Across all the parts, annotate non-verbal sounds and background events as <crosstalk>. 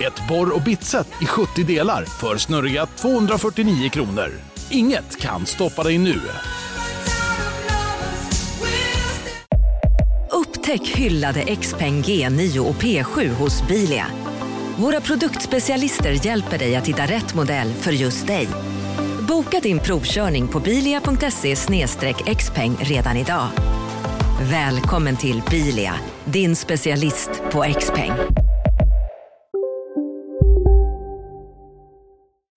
Ett borr och bitset i 70 delar för snurriga 249 kronor. Inget kan stoppa dig nu. Upptäck hyllade XPeng G9 och P7 hos Bilia. Våra produktspecialister hjälper dig att hitta rätt modell för just dig. Boka din provkörning på bilia.se xpeng redan idag. Välkommen till Bilia, din specialist på XPeng.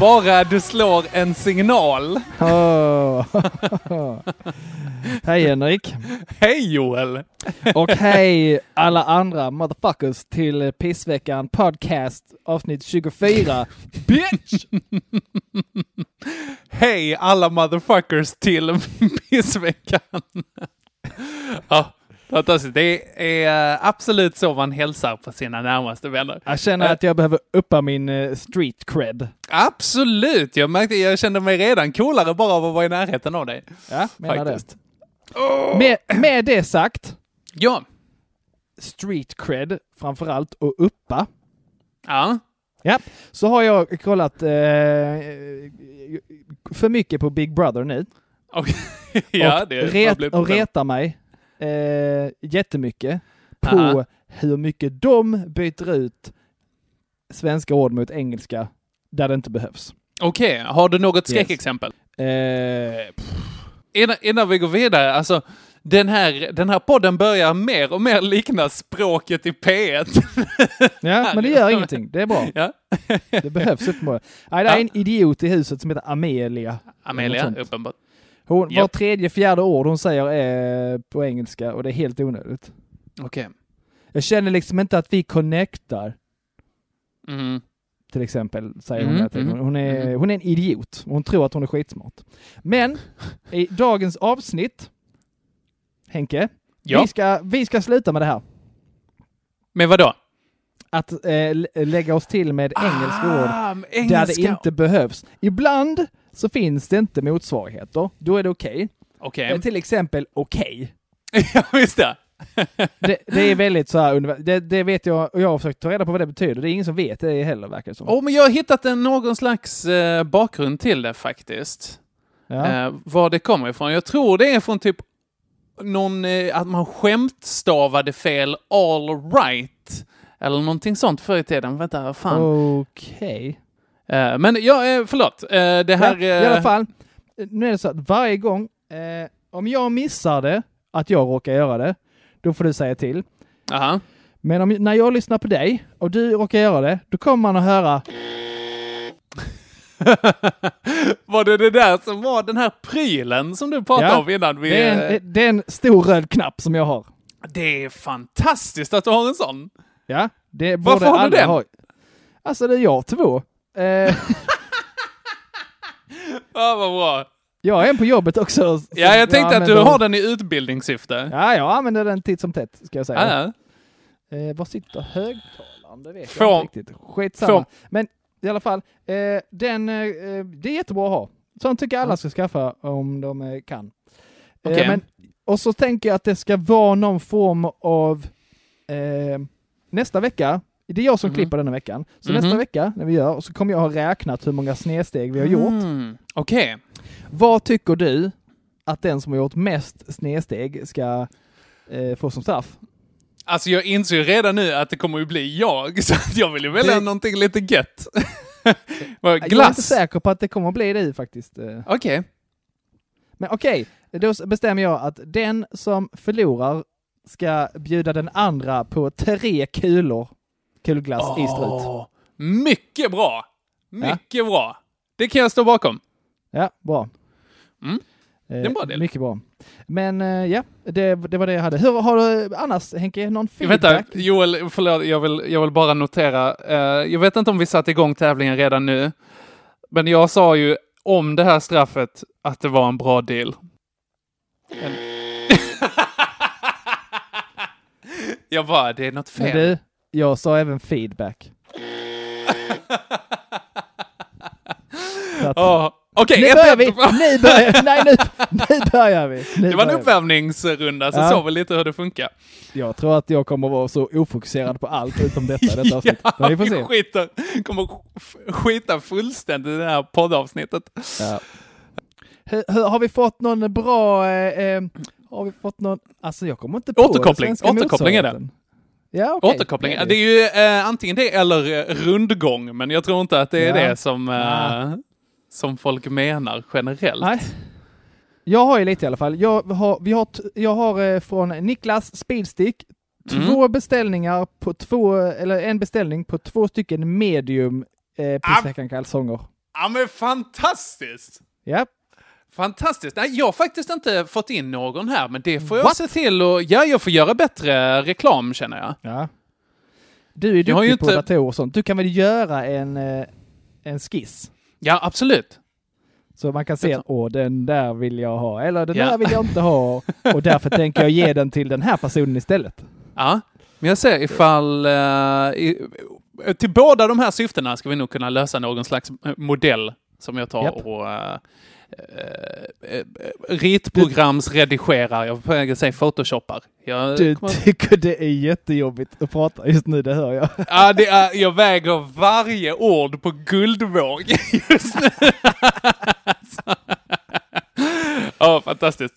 Bara du slår en signal. Åh. <laughs> Hej Henrik. Hej Joel! Och hej alla andra motherfuckers till Pissveckan Podcast avsnitt 24. Bitch! Hej alla motherfuckers till pissveckan. ja, fantastiskt. Det är eh, absolut så man hälsar på sina närmaste vänner. Jag känner att jag behöver uppa min eh, street cred. Absolut! Jag märkte, jag kände mig redan coolare bara av att vara i närheten av dig. Ja, menar det. Faktiskt. Med, med det sagt, Ja. street cred framförallt och uppa. Ja. Ja, så har jag kollat eh, för mycket på Big Brother nu. Och, <laughs> ja, och, det ret, och retar mig eh, jättemycket på Aha. hur mycket de byter ut svenska ord mot engelska där det inte behövs. Okej, har du något Yes. skräckexempel? Eh, pff, Innan, innan vi går vidare, alltså den här, den här podden börjar mer och mer likna språket i P1. <laughs> ja, men det gör <laughs> ingenting. Det är bra. ja. Det behövs uppenbarligen. Nej, det är en idiot i huset som heter Amelia. Amelia, uppenbart. Hon, var Japp. tredje, fjärde ord hon säger är på engelska och det är helt onödigt. Okej. Jag känner liksom inte att vi connectar. Mm. till exempel, säger hon Mm, hela tiden. mm, Hon är, mm. hon är en idiot. Hon tror att hon är skitsmart. Men <laughs> i dagens avsnitt, Henke, Ja, vi, ska, vi ska sluta med det här. men vadå? Att eh, lä- lägga oss till med engelska ord Ah, där engelska. det inte behövs. Ibland så finns det inte motsvarigheter. Då är det okej. Okej. Eh, Till exempel okej. <laughs> ja, visst det. <laughs> Det, det är väldigt så här, det, det vet jag och jag har försökt ta reda på vad det betyder. Det är ingen som vet det heller verkar det som. Oh, men jag har hittat en, någon slags eh, bakgrund till det faktiskt. ja. Eh, var det kommer ifrån. Jag tror det är från typ någon, eh, att man skämtstavade fel all right. Eller någonting sånt förr i tiden. Vänta, vad fan. Okej. Eh, men ja, eh, förlåt. Eh, det här... Ja, I alla eh, fall, nu är det så att varje gång, eh, om jag missar det, att jag råkar göra det, då får du säga till. Aha. Men om, när jag lyssnar på dig och du råkar göra det, då kommer man att höra <laughs> var det det där som var den här prylen som du pratade Ja, om innan vi... det är, eh, en, det är en stor röd knapp som jag har. det är fantastiskt att du har en sån. Ja, det Varför borde har du den? Ha. Alltså det är jag två. Eh, <laughs> Ja, vad bra. jag har en på jobbet också. Ja, jag tänkte att du använder- har den i utbildningssyfte. Ja, jag använder den titt som tätt, ska jag säga. Ja. Eh, var sitter högtalaren? Det vet jag inte riktigt. Skitsamma. Men i alla fall, eh, den, eh, det är jättebra att ha. Sånt tycker jag alla ska skaffa om de eh, kan. Eh, Okej. men, och så tänker jag att det ska vara någon form av eh, nästa vecka. Det är jag som Mhm. klipper denna veckan. Så Mhm. nästa vecka när vi gör, så kommer jag ha räknat hur många snedsteg vi har gjort. Mm. Okej. Vad tycker du att den som har gjort mest snedsteg ska eh, få som straff? Alltså jag inser ju redan nu att det kommer ju bli jag, <laughs> så att jag vill ju välja Det- någonting lite gött. <laughs> Vad, Jag är inte Glass? säker på att det kommer att bli det faktiskt. Okej. Men okej, då bestämmer jag att den som förlorar ska bjuda den andra på tre kulor kulglass i strut. Mycket bra! Mycket bra. Det kan jag stå bakom. Ja, bra. Mm. Eh, är en bra del. Mycket bra. Men eh, ja, det, det var det jag hade. Hur har du annars Henke, någon feedback? Vänta, Joel, förlåt, jag vill, jag vill bara notera. eh, jag vet inte om vi satte igång tävlingen redan nu, men jag sa ju om det här straffet att det var en bra deal. En... <laughs> jag bara, det är något Men fel. du, jag sa även feedback. Åh, Okej, nu börjar vi! Nu börjar, <laughs> nej, nu, nu börjar vi! Nu Det var en uppvärmningsrunda, så Ja. såg vi lite hur det funkar. Jag tror att jag kommer vara så ofokuserad på allt utom detta detta <laughs> avsnitt. Men vi får se. skiter, kommer sk- skita fullständigt i det här poddavsnittet. Ja. Hur, hur, har vi fått någon bra... Eh, eh, har vi fått någon... Alltså jag kommer inte på Återkoppling. Återkoppling är det. Ja, okej. Återkoppling. är Det är ju eh, antingen det eller eh, rundgång, men jag tror inte att det är Ja. det som, eh, Ah. som folk menar generellt. Nej. Jag har ju lite i alla fall. Jag har, vi har, jag har eh, från Niklas Speedstick två Mm. beställningar på två, eller en beställning på två stycken medium eh, pissveckan-kalsonger. Ja men fantastiskt! Ja, Fantastiskt! Nej, jag har faktiskt inte fått in någon här, men det får jag What? se till och ja, jag får göra bättre reklam känner jag. ja. Du är Jag har duktig ju på inte- datorer och sånt. Du kan väl göra en, eh, en skiss? Ja, absolut. Så man kan se åh, den där vill jag ha, eller den Ja. där vill jag inte ha. <laughs> Och därför tänker jag ge den till den här personen istället. Ja, men jag ser ifall... eh, i, till båda de här syftena ska vi nog kunna lösa någon slags eh, modell som jag tar Japp. och uh, ritprogramsredigerar. Jag var på väg att säga photoshoppar. Jag, Du tycker det är jättejobbigt att prata just nu, det hör jag. ja, det är, jag väger varje ord på guldvåg just nu. <laughs> Ja, fantastiskt.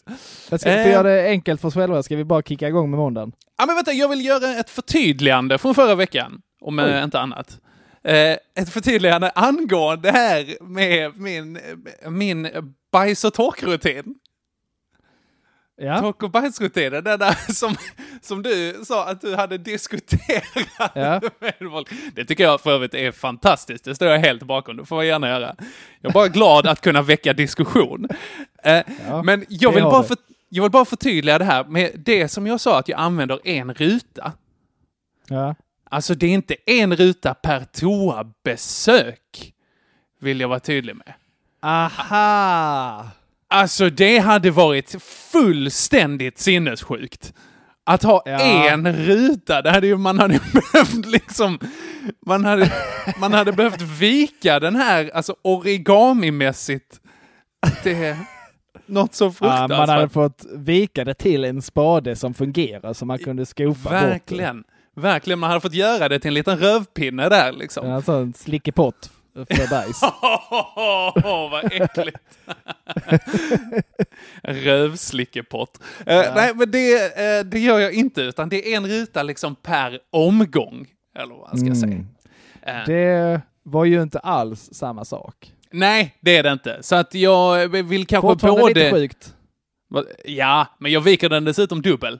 Jag ska, för Eh. göra det enkelt för oss själva ska vi bara kicka igång med måndagen. Ja, men vänta, jag vill göra ett förtydligande från förra veckan, om eh, Oj. inte annat. Eh, ett förtydligande angående det här med min, min bajs och torkrutin. Ja, Tork och bajsrutinen, den där som, som du sa att du hade diskuterat Ja. med folk. Det tycker jag för övrigt är fantastiskt, det står jag helt bakom, det får jag gärna göra. Jag är bara glad att kunna väcka diskussion. Eh, Ja, men jag vill, bara för, jag vill bara förtydliga det här med det som jag sa att jag använder en ruta. ja. Alltså det är inte en ruta per toabesök, vill jag vara tydlig med. Aha! Alltså det hade varit fullständigt sinnessjukt. Att ha Ja. en ruta, det hade ju, man hade ju <laughs> behövt liksom... Man hade, man hade behövt vika den här, alltså origamimässigt. Det något så Ja, fruktansvärt. man hade fått vika det till en spade som fungerar så man kunde skopa bort Verkligen. Verkligen, man hade fått göra det till en liten rövpinne där liksom. det. En sån slickepott för <laughs> bajs. Åh, vad äckligt. Rövslickepott. Eh, nej, men det, eh, det gör jag inte, utan det är en ruta liksom per omgång. Eller vad man ska Mm. säga. Eh, Det var ju inte alls samma sak. Nej, det är det inte. Så att jag vill kanske Fortfarande både... lite sjukt. Ja, men jag viker den dessutom dubbel.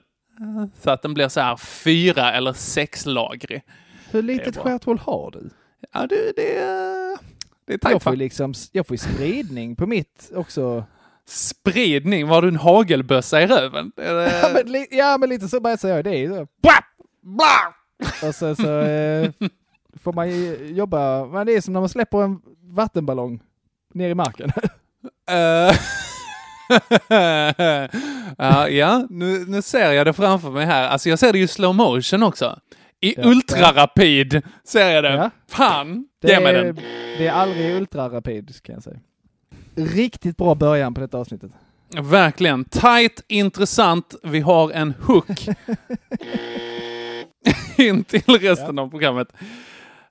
Så att den blir så här fyra eller sexlagrig. Hur litet stjärthål har du? Ja, du, det är... Det är Jag tajt får ju fan. liksom, jag får spridning på mitt också. Spridning, var du en hagelbössa i röven? Ja men, li- ja, men lite så bajsar jag. Det är så. Och sen så eh, får man ju jobba. Men det är som när man släpper en vattenballong ner i marken. Eh, <laughs> ja, ja nu, nu ser jag det framför mig här. Alltså jag ser det ju i slow motion också. I Ja. ultrarapid ser jag det. Ja. Fan, Det ge mig är, den. det är aldrig ultrarapid kan jag säga. Riktigt bra början på detta avsnittet. Verkligen. Tight, intressant. Vi har en hook. <laughs> In till resten av programmet.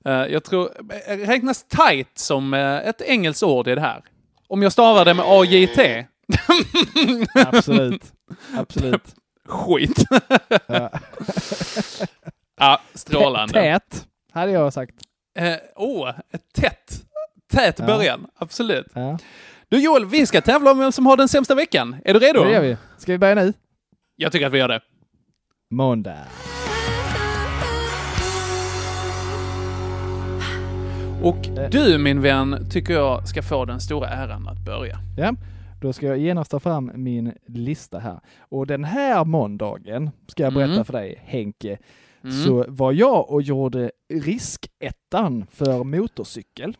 Eh, jag tror, eh, räknas tight som eh, ett engelskt ord i det här? Om jag stavar det med AJT? <laughs> Absolut. Absolut. Skit. Ja. ja, strålande. Tät, hade jag sagt. Eh, Åh, ett tätt. Tät Ja. början, absolut. Ja. Du Joel, vi ska tävla om vem som har den sämsta veckan. Är du redo? Det gör vi. Ska vi börja nu? Jag tycker att vi gör det. Måndag. Och du min vän tycker jag ska få den stora äran att börja. Ja, då ska jag genast ta fram min lista här. Och den här måndagen ska jag berätta Mm. för dig, Henke, Mm. så var jag och gjorde riskettan för motorcykel.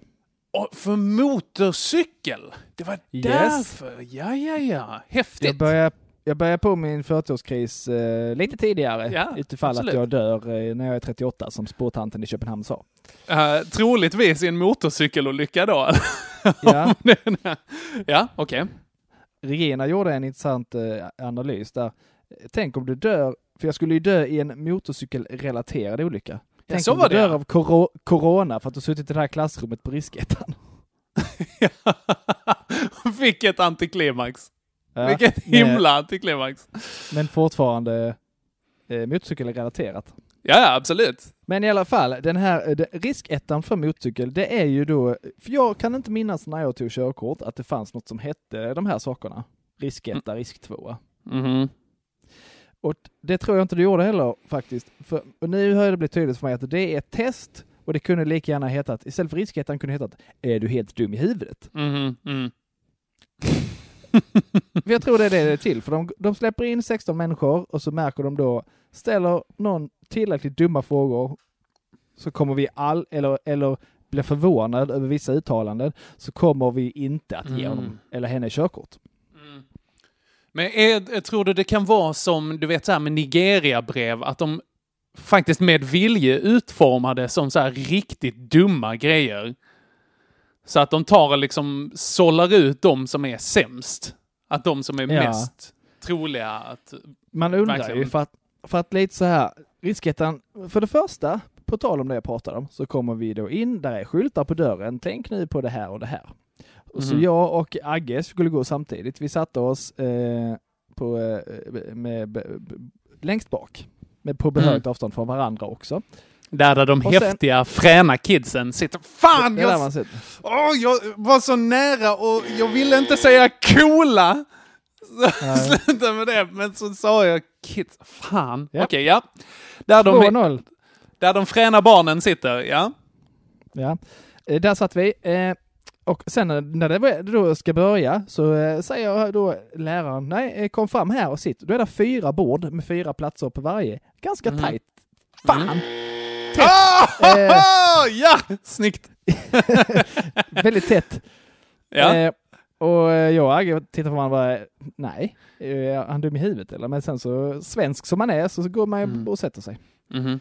Och för motorcykel! Det var Yes. därför. Ja, ja, ja. Häftigt. Jag börjar, jag börjar på min 40-årskris eh, lite tidigare, Ja, utifall absolut. att jag dör eh, när jag är 38, som spårtanten i Köpenhamn sa. Eh, troligtvis i en motorcykelolycka då. Ja, <laughs> ja, okej. Regina gjorde en intressant eh, analys där. Tänk om du dör, för jag skulle ju dö i en motorcykelrelaterad olycka. Tänk så om var du det, dör ja. av koro- corona för att du suttit i det här klassrummet på riskettan. <laughs> Vilket antiklimax. Ja, Vilket men- himla antiklimax. Men fortfarande eh, motorcykelrelaterat. Ja, absolut. Men i alla fall, den här eh, det- riskettan för motorcykel, det är ju då, för jag kan inte minnas när jag tog körkort att det fanns något som hette de här sakerna. Risketta, risktvåa. Mhm. Och det tror jag inte du gjorde heller faktiskt. För, och nu har det blivit tydligt för mig att det är ett test och det kunde lika gärna hetat, istället för riskettan kunde det hetat, är du helt dum i huvudet? Mhm. Mm. <laughs> För jag tror det är det det är till, för de, de släpper in 16 människor och så märker de då, ställer någon tillräckligt dumma frågor så kommer vi all, eller, eller blir förvånad över vissa uttalanden, så kommer vi inte att ge Mm. honom eller henne körkort. Mm. Men är, tror du det kan vara som, du vet så här med Nigeria-brev, att de faktiskt med vilje utformade som så här riktigt dumma grejer? Så att de tar och liksom sållar ut de som är sämst. Att de som är Ja. mest troliga att... Man undrar Verkligen. ju för att, för att lite så här, riskettan, för det första, på tal om det jag pratade om, så kommer vi då in, där är skyltar på dörren, tänk nu på det här och det här. Och Så Mhm. jag och Agge skulle gå samtidigt. Vi satte oss eh, på, eh, med, b- längst bak, med på behörigt avstånd från varandra också. Där, där de Och sen- häftiga, fräna kidsen sitter. Fan! Jag, sitter. åh, jag var så nära och jag ville inte säga coola. <laughs> Sluta med det, men så sa jag kids. Fan. Ja. Okej, ja. Där de, 2-0. där de fräna barnen sitter, ja. Ja, Eh, där satt vi. Eh, och sen när- när det då ska börja så eh, säger då läraren, nej, eh, kom fram här och sitt. Då är det fyra bord med fyra platser på varje. Ganska Mhm. tajt. Fan! Ah, Eh. <laughs> ja, snyggt. <laughs> Väldigt tätt. Ja. Eh, och eh, jag och Agge tittar på varandra och bara, nej, är han dum i huvudet eller? Men sen så, svensk som man är, så går man Mm. och sätter sig. Mhm.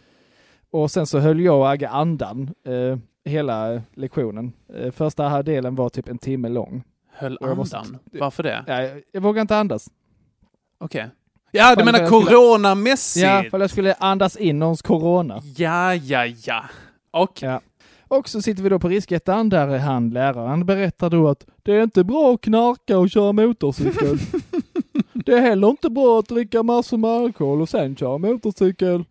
Och sen så höll jag och Agge andan eh, hela lektionen. Eh, första här delen var typ en timme lång. Höll jag måste- andan. Varför det? Ja, jag, jag vågar inte andas. Okej. Ja, du menar coronamässigt? Ja, för jag skulle andas in någons corona. Ja, ja, ja. Och? Ja. Och så sitter vi då på riskettan där är han läraren berättar då att det är inte bra att knarka och köra motorcykel. <laughs> det är heller inte bra att dricka massor med alkohol och sen köra motorcykel.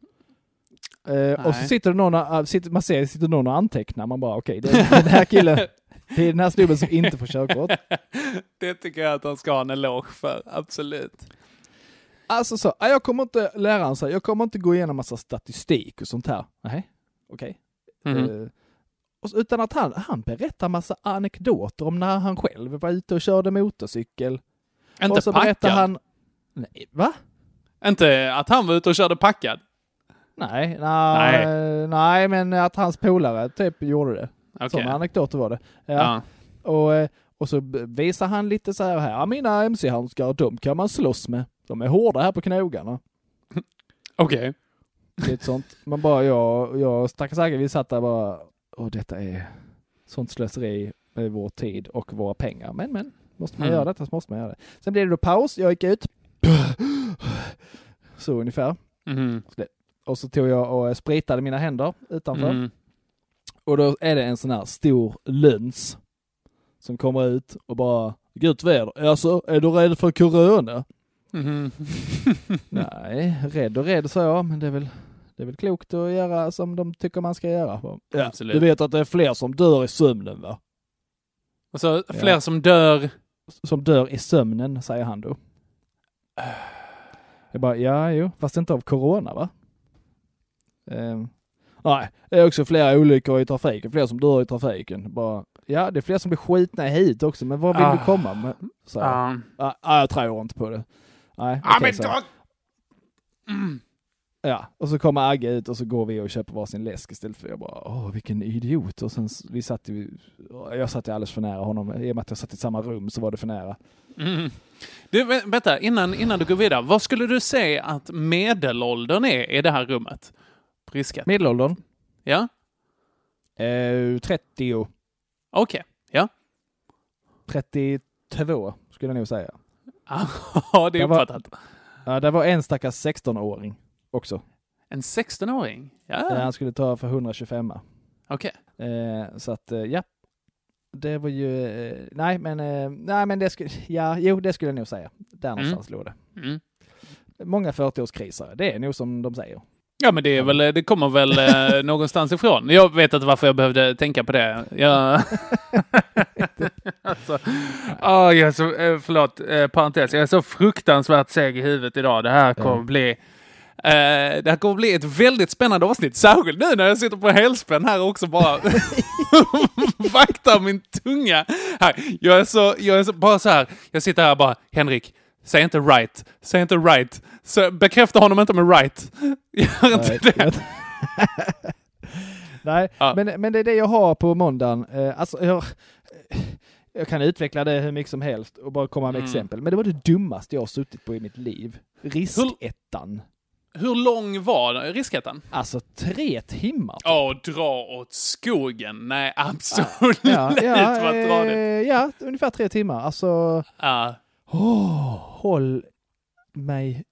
Eh, och så sitter någon, sitter, man ser sitter någon och antecknar, man bara okej, det är den här killen, det är den här snubben som inte får körkort. <laughs> det tycker jag att han ska ha en eloge för, absolut. Alltså så, "Ja, jag kommer inte, läraren säger, jag kommer inte gå igenom massa statistik och sånt här. Nej, okej. Mhm. Eh, och så, utan att han, han berättar massa anekdoter om när han själv var ute och körde motorcykel. Inte och så packad? berättar han... Nej, va? Inte att han var ute och körde packad? Nej, nej, nej, men att hans polare typ gjorde det. Okej. Sådana anekdoter var det. Ja. Ja. Och, eh, och så visar han lite så här, här mina mc-handskar, de kan man slåss med. De är hårda här på knogarna. <laughs> Okej. Lite sånt. Man bara, jag, jag stackars Agge, vi satt där bara, åh detta är sånt slöseri med vår tid och våra pengar. Men men, måste man Mm. göra detta så måste man göra det. Sen blev det då paus, jag gick ut. Så ungefär. Mhm. Och så tog jag och spritade mina händer utanför. Mm. Och då är det en sån här stor löns som kommer ut och bara, gött väder. Alltså, är du rädd för corona? Mhm. <laughs> Nej, rädd och rädd sa jag, men det är väl, det är väl klokt att göra som de tycker man ska göra. Ja, Absolut. du vet att det är fler som dör i sömnen va? Och så fler som dör som dör i sömnen, säger han då. Jag bara, ja, jo, fast inte av corona va? Ehm, nej, det är också flera olyckor i trafiken, fler som dör i trafiken. Bara, ja, det är fler som blir skjutna hit också, men vad vill Ah. du komma med? Så, Ja. ja, ja, jag tror inte på det. Nej, Ja, okej, men då... Ja, och så kommer Agge ut och så går vi och köper varsin läsk istället för jag bara, åh vilken idiot. Och sen vi satt ju, jag satt ju alldeles för nära honom, i och med att jag satt i samma rum så var det för nära. Mm. Du, vä- vänta, innan, innan du går vidare. Vad skulle du säga att medelåldern är i det här rummet? På Riskat? Medelåldern? Ja? Eh, 30, Okej. Ja? 32 skulle jag nog säga. <laughs> Ja, det är Det var- uppfattat. Ja, det var en stackars 16-åring också. En 16-åring? Ja, Eh, Han skulle ta för 125 okej. eh, Så att, eh, ja. Det var ju, eh, nej men, nej men det skulle, <laughs> ja, jo det skulle jag nog säga. Där någonstans låg det. Mm. Många 40-årskrisare, det är nog som de säger. Ja, men det, är väl, det kommer väl eh, <laughs> någonstans ifrån. Jag vet inte varför jag behövde tänka på det. Jag... <laughs> alltså, ah, jag är så, förlåt, eh, parentes. Jag är så fruktansvärt seg i huvudet idag. Det här kommer Ja. bli... Eh, det här kommer bli ett väldigt spännande avsnitt, särskilt nu när jag sitter på helspänn här också bara <laughs> vaktar min tunga. Här, jag är så, jag är så, bara så här, jag sitter här bara, Henrik, säg inte right, säg inte right. Så bekräfta honom inte med right. <laughs> Gör inte Nej, det. <laughs> Nej, Ja. men, men det är det jag har på måndagen. Eh, alltså, jag, jag kan utveckla det hur mycket som helst och bara komma med Mm. exempel. Men det var det dummaste jag har suttit på i mitt liv. Riskettan. Hur lång var riskettan? Alltså tre timmar. Åh, dra åt skogen. Nej, absolut Ja, ja, vad eh, tradigt. ja, ungefär tre timmar. Alltså, Ja. åh, håll mig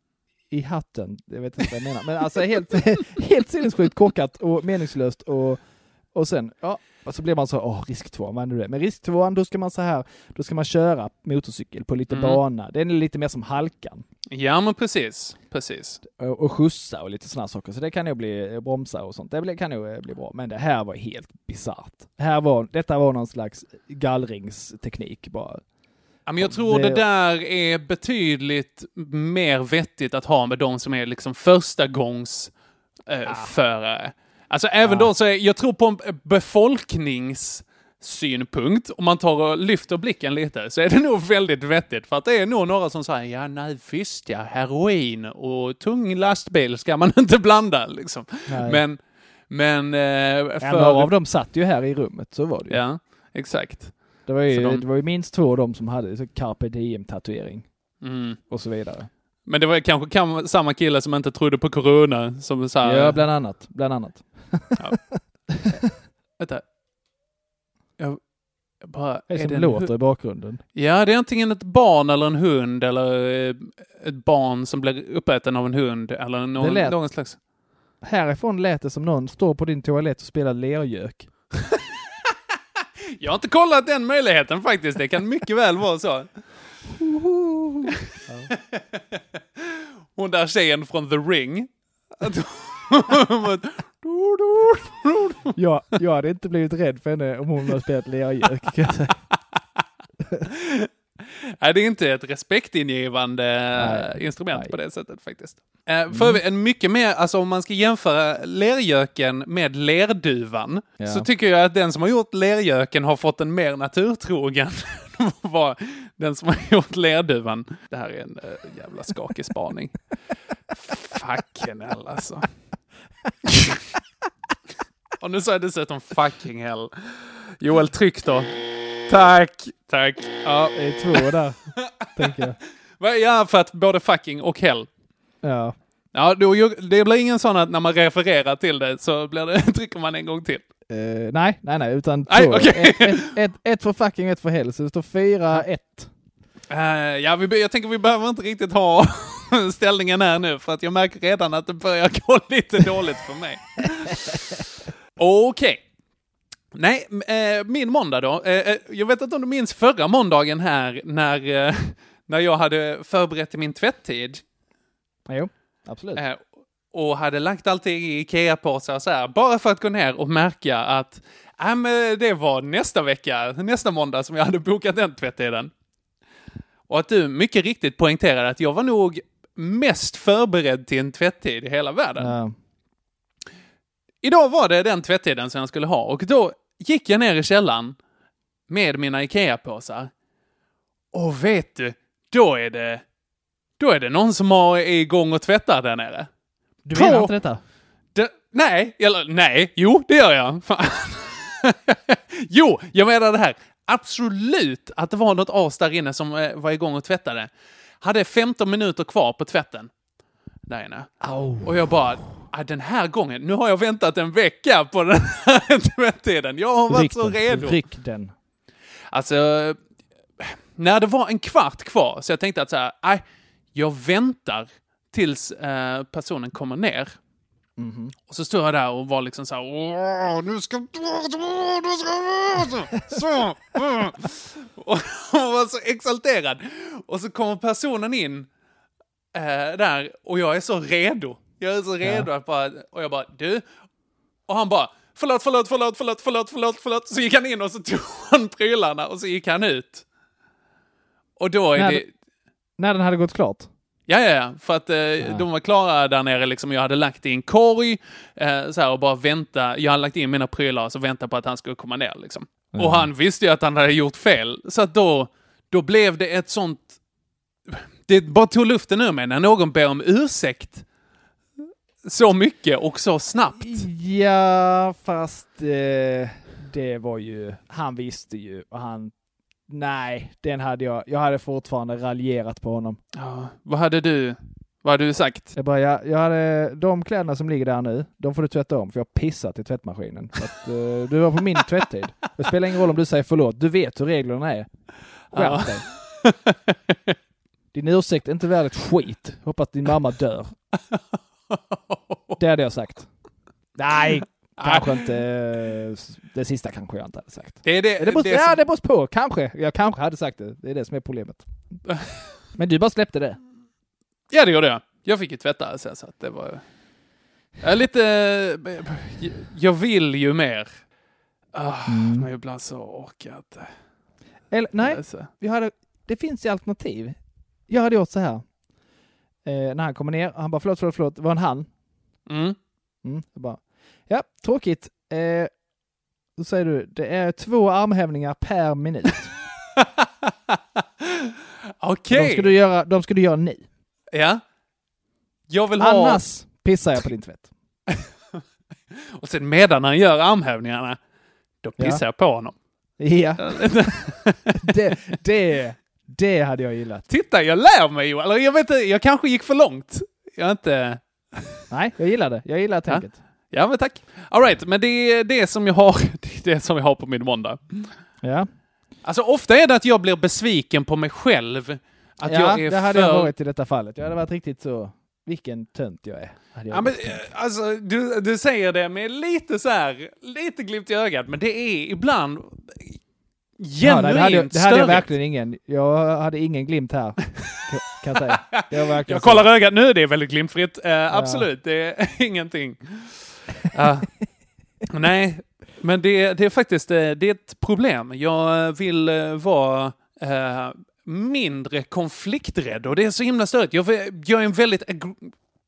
i hatten. Jag vet inte vad jag menar. Men alltså helt, <laughs> helt sinnessjukt korkat och meningslöst och, och sen, ja, och så blir man så, åh, risk två, vad är det? Men risk tvåan, då ska man så här, då ska man köra motorcykel på lite Mm. bana. Den är lite mer som halkan. ja, men precis. Precis. Och, och skjutsa och lite sådana saker. Så det kan nog bli bromsa och sånt. Det kan nog eh, bli bra. Men det här var helt bisarrt. Här var, detta var någon slags gallringsteknik bara. Ja, men jag tror Det- det där är betydligt mer vettigt att ha med de som är liksom första gångs eh, förare. Alltså även Ja. då så är, jag tror på en befolkningssynpunkt, om man tar och lyfter blicken lite, så är det nog väldigt vettigt. För att det är nog några som säger, ja nej visst ja, heroin och tung lastbil ska man <laughs> inte blanda liksom. Nej. Men, men eh, Ja, för... några av dem satt ju här i rummet, så var det ju. Ja, exakt. Det, var ju Så de- det var ju minst två av dem som hade så carpe diem-tatuering Mm. och så vidare. Men det var kanske samma kille som inte trodde på corona som sa... Ja, bland annat. Bland annat. Vänta. Jag, jag bara... Det är som en låter i bakgrunden. Ja, det är antingen ett barn eller en hund eller eh, ett barn som blir uppäten av en hund eller någon, lät- någon slags... Härifrån lät det som någon står på din toalett och spelar lergök. <laughs> Jag har inte kollat den möjligheten faktiskt. Det kan mycket väl vara så. <laughs> Hon där tjejen från The Ring. <laughs> Att hon- Ja, jag hade inte blivit rädd för henne om hon hade spelat lergök. kan jag säga. <laughs> Nej, det är inte ett respektingivande Nej, instrument nej. på det sättet faktiskt. Eh, För övrigt, en mycket mer, alltså om man ska jämföra lergöken med lerduvan, Ja. så tycker jag att den som har gjort lergöken har fått en mer naturtrogen <laughs> vad den som har gjort lerduvan. Det här är en uh, jävla skakig spaning. <laughs> Fucking hell alltså. <laughs> Och nu sa jag dessutom fucking hell. Joel, tryck då. Tack, tack. Ja, Det är två där, <laughs> tänker jag. Va, Ja, för att både fucking och hell. Ja. Ja, då, det blir ingen sån att när man refererar till det så blir det, <laughs> trycker man en gång till. Eh, nej, nej, nej, utan Nej, två. okej. ett, ett, ett, ett för fucking och ett för hell. Så det står fyra, ett. Eh, ja, vi, be- jag tänker vi behöver inte riktigt ha <laughs> ställningen här nu för att jag märker redan att det börjar gå <laughs> lite dåligt för mig. Okej. Nej, m- eh, min måndag då. Eh, eh, jag vet inte om du minns förra måndagen här när, eh, <laughs> när jag hade förberett min tvätttid. Jo, absolut. Eh, och hade lagt allting i Ikea-påsar så här, bara för att gå ner och märka att äh, men det var nästa vecka, nästa måndag som jag hade bokat den tvättiden. Och att du mycket riktigt poängterade att jag var nog mest förberedd till en tvättid i hela världen. Ja. Idag var det den tvättiden som jag skulle ha och då gick jag ner i källaren med mina IKEA-påsar. Och vet du, då är det, då är det någon som har, är igång och tvättar där nere. Du På- menar inte detta? Det, nej, eller nej, jo, det gör jag. <laughs> Jo, jag menar det här. Absolut att det var något as där inne som eh, var igång och tvättade. Hade 15 minuter kvar på tvätten. Där inne. Och jag bara, ah, den här gången, nu har jag väntat en vecka på den här <laughs> tvättiden. Jag har varit Ryck så redo. Ryck den. Alltså, när det var en kvart kvar, så jag tänkte att så här, nej, jag väntar tills eh, personen kommer ner. Och så stod jag där och var liksom så här, Åh, nu ska... nu ska så, åh." Och och var så exalterad. Och så kommer personen in eh, där och jag är så redo. Jag är så redo att bara, och jag bara, du? Och han bara, förlåt, förlåt, förlåt, förlåt, förlåt, förlåt, förlåt. Så gick han in och så tog han prylarna och så gick han ut. Och då är När- det... När den hade gått klart? Ja, ja, ja. För att eh, de var klara där nere. Liksom. Jag hade lagt i en korg eh, så här, och bara vänta. Jag hade lagt in mina prylar och så vänta på att han skulle komma ner. Liksom. Och han visste ju att han hade gjort fel. Så att då, då blev det ett sånt... Det bara tog luften ur mig när någon ber om ursäkt så mycket och så snabbt. Ja, fast eh, det var ju, han visste ju och han, nej, den hade jag, jag hade fortfarande raljerat på honom. Ja, vad hade du, vad hade du sagt? Jag bara, jag, jag hade, de kläderna som ligger där nu, de får du tvätta om för jag har pissat i tvättmaskinen. Så att, eh, du var på min tvättid. Det spelar ingen roll om du säger förlåt, du vet hur reglerna är. Skärp dig. Din ursäkt är inte värd ett skit. Hoppas din mamma dör. <laughs> Det hade jag sagt. Nej, kanske inte. eh, Det sista kanske jag inte hade sagt. Det är det, Det beror, det ja, som- det beror på. Kanske. Jag kanske hade sagt det. Det är det som är problemet. <laughs> Men du bara släppte det. Ja, det gjorde jag. Jag fick ju tvätta sen, så att det var... Jag är lite... Jag vill ju mer. Ah, Mm. Men ibland så orkar jag inte. Eller, nej, Alltså. vi hade, det finns ju alternativ. Jag hade gjort så här. Eh, när han kommer ner, han bara förlåt, förlåt, förlåt, det var en han. Mm. Mm, jag bara, ja, tråkigt. Eh, då säger du, det är två armhävningar per minut. <laughs> Okej. De, ska du göra, de ska du göra nu. Ja. Jag vill ha... Annars pissar jag på din tvätt. <laughs> Och sen medan han gör armhävningarna, då Ja. pissar jag på honom. Ja, <laughs> det, det, det hade jag gillat. Titta, jag lär mig ju. Eller jag vet inte, jag kanske gick för långt. Jag inte... Nej, jag gillar det. Jag gillar tänket. Ja, men tack. All right, men det är det som jag har, <laughs> det är det som jag har på min måndag. Ja, Alltså ofta är det att jag blir besviken på mig själv. Att ja jag är det hade för... jag varit i detta fallet. Jag hade varit riktigt så, vilken tönt jag är. Jag Ja, men, eh, alltså, du, du säger det med lite så här, lite glimt i ögat, men det är ibland Ja, genuint nej, det hade, jag- det hade jag verkligen ingen. Jag hade ingen glimt här, kan- jag säga. <laughs> Jag kollar ögat nu, det är väldigt glimtfritt. Eh, Absolut, det är <laughs> ingenting. Ja. nej, men det, det är faktiskt eh, det är ett problem. Jag vill eh, vara eh, mindre konflikträdd och det är så himla störigt. Jag, jag är en väldigt...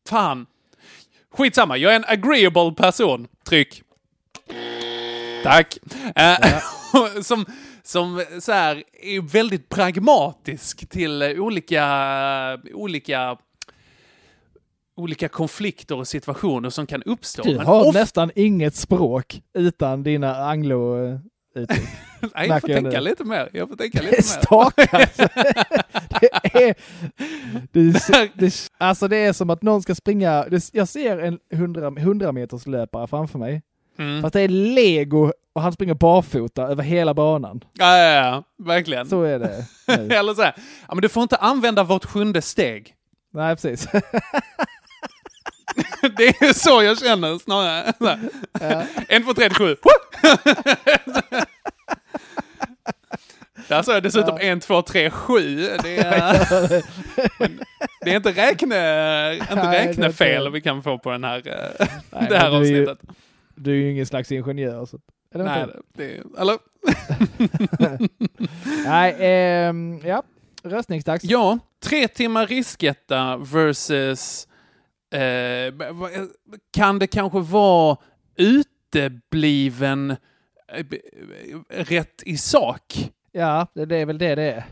Fan. Skitsamma, jag är en agreeable person. Tryck. Tack. Eh, <laughs> som som så här, är väldigt pragmatisk till eh, olika, olika, olika konflikter och situationer som kan uppstå. Du har of- nästan inget språk utan dina anglo eh, uttryck. <laughs> Nej, jag får tänka nu. lite mer. Jag får tänka Det lite mer. <laughs> det är... Det, det, alltså det är som att någon ska springa... Det, jag ser en 100, 100 meters löpare framför mig. Mm. Fast det är lego och han springer barfota över hela banan. Ja, ja, ja, verkligen. Så är det. <laughs> Eller så här, ja, men du får inte använda vårt sjunde steg. Nej, precis. <laughs> Det är så jag känner snarare. Här. En, två, tre, sju. <laughs> Där sa jag dessutom en, två, tre, sju. Det är, det är inte, räkne, inte Nej, räknefel vi kan få på den här, eh, Nej, <laughs> det här är ju- avsnittet. Du är ju ingen slags ingenjör. Så. Eller Nej, det är, eller? Nej, ehm, ja. Röstningsdags. Ja, tre timmar risketta versus... Eh, v- kan det kanske vara utebliven eh, rätt i sak? Ja, det, är väl det det är.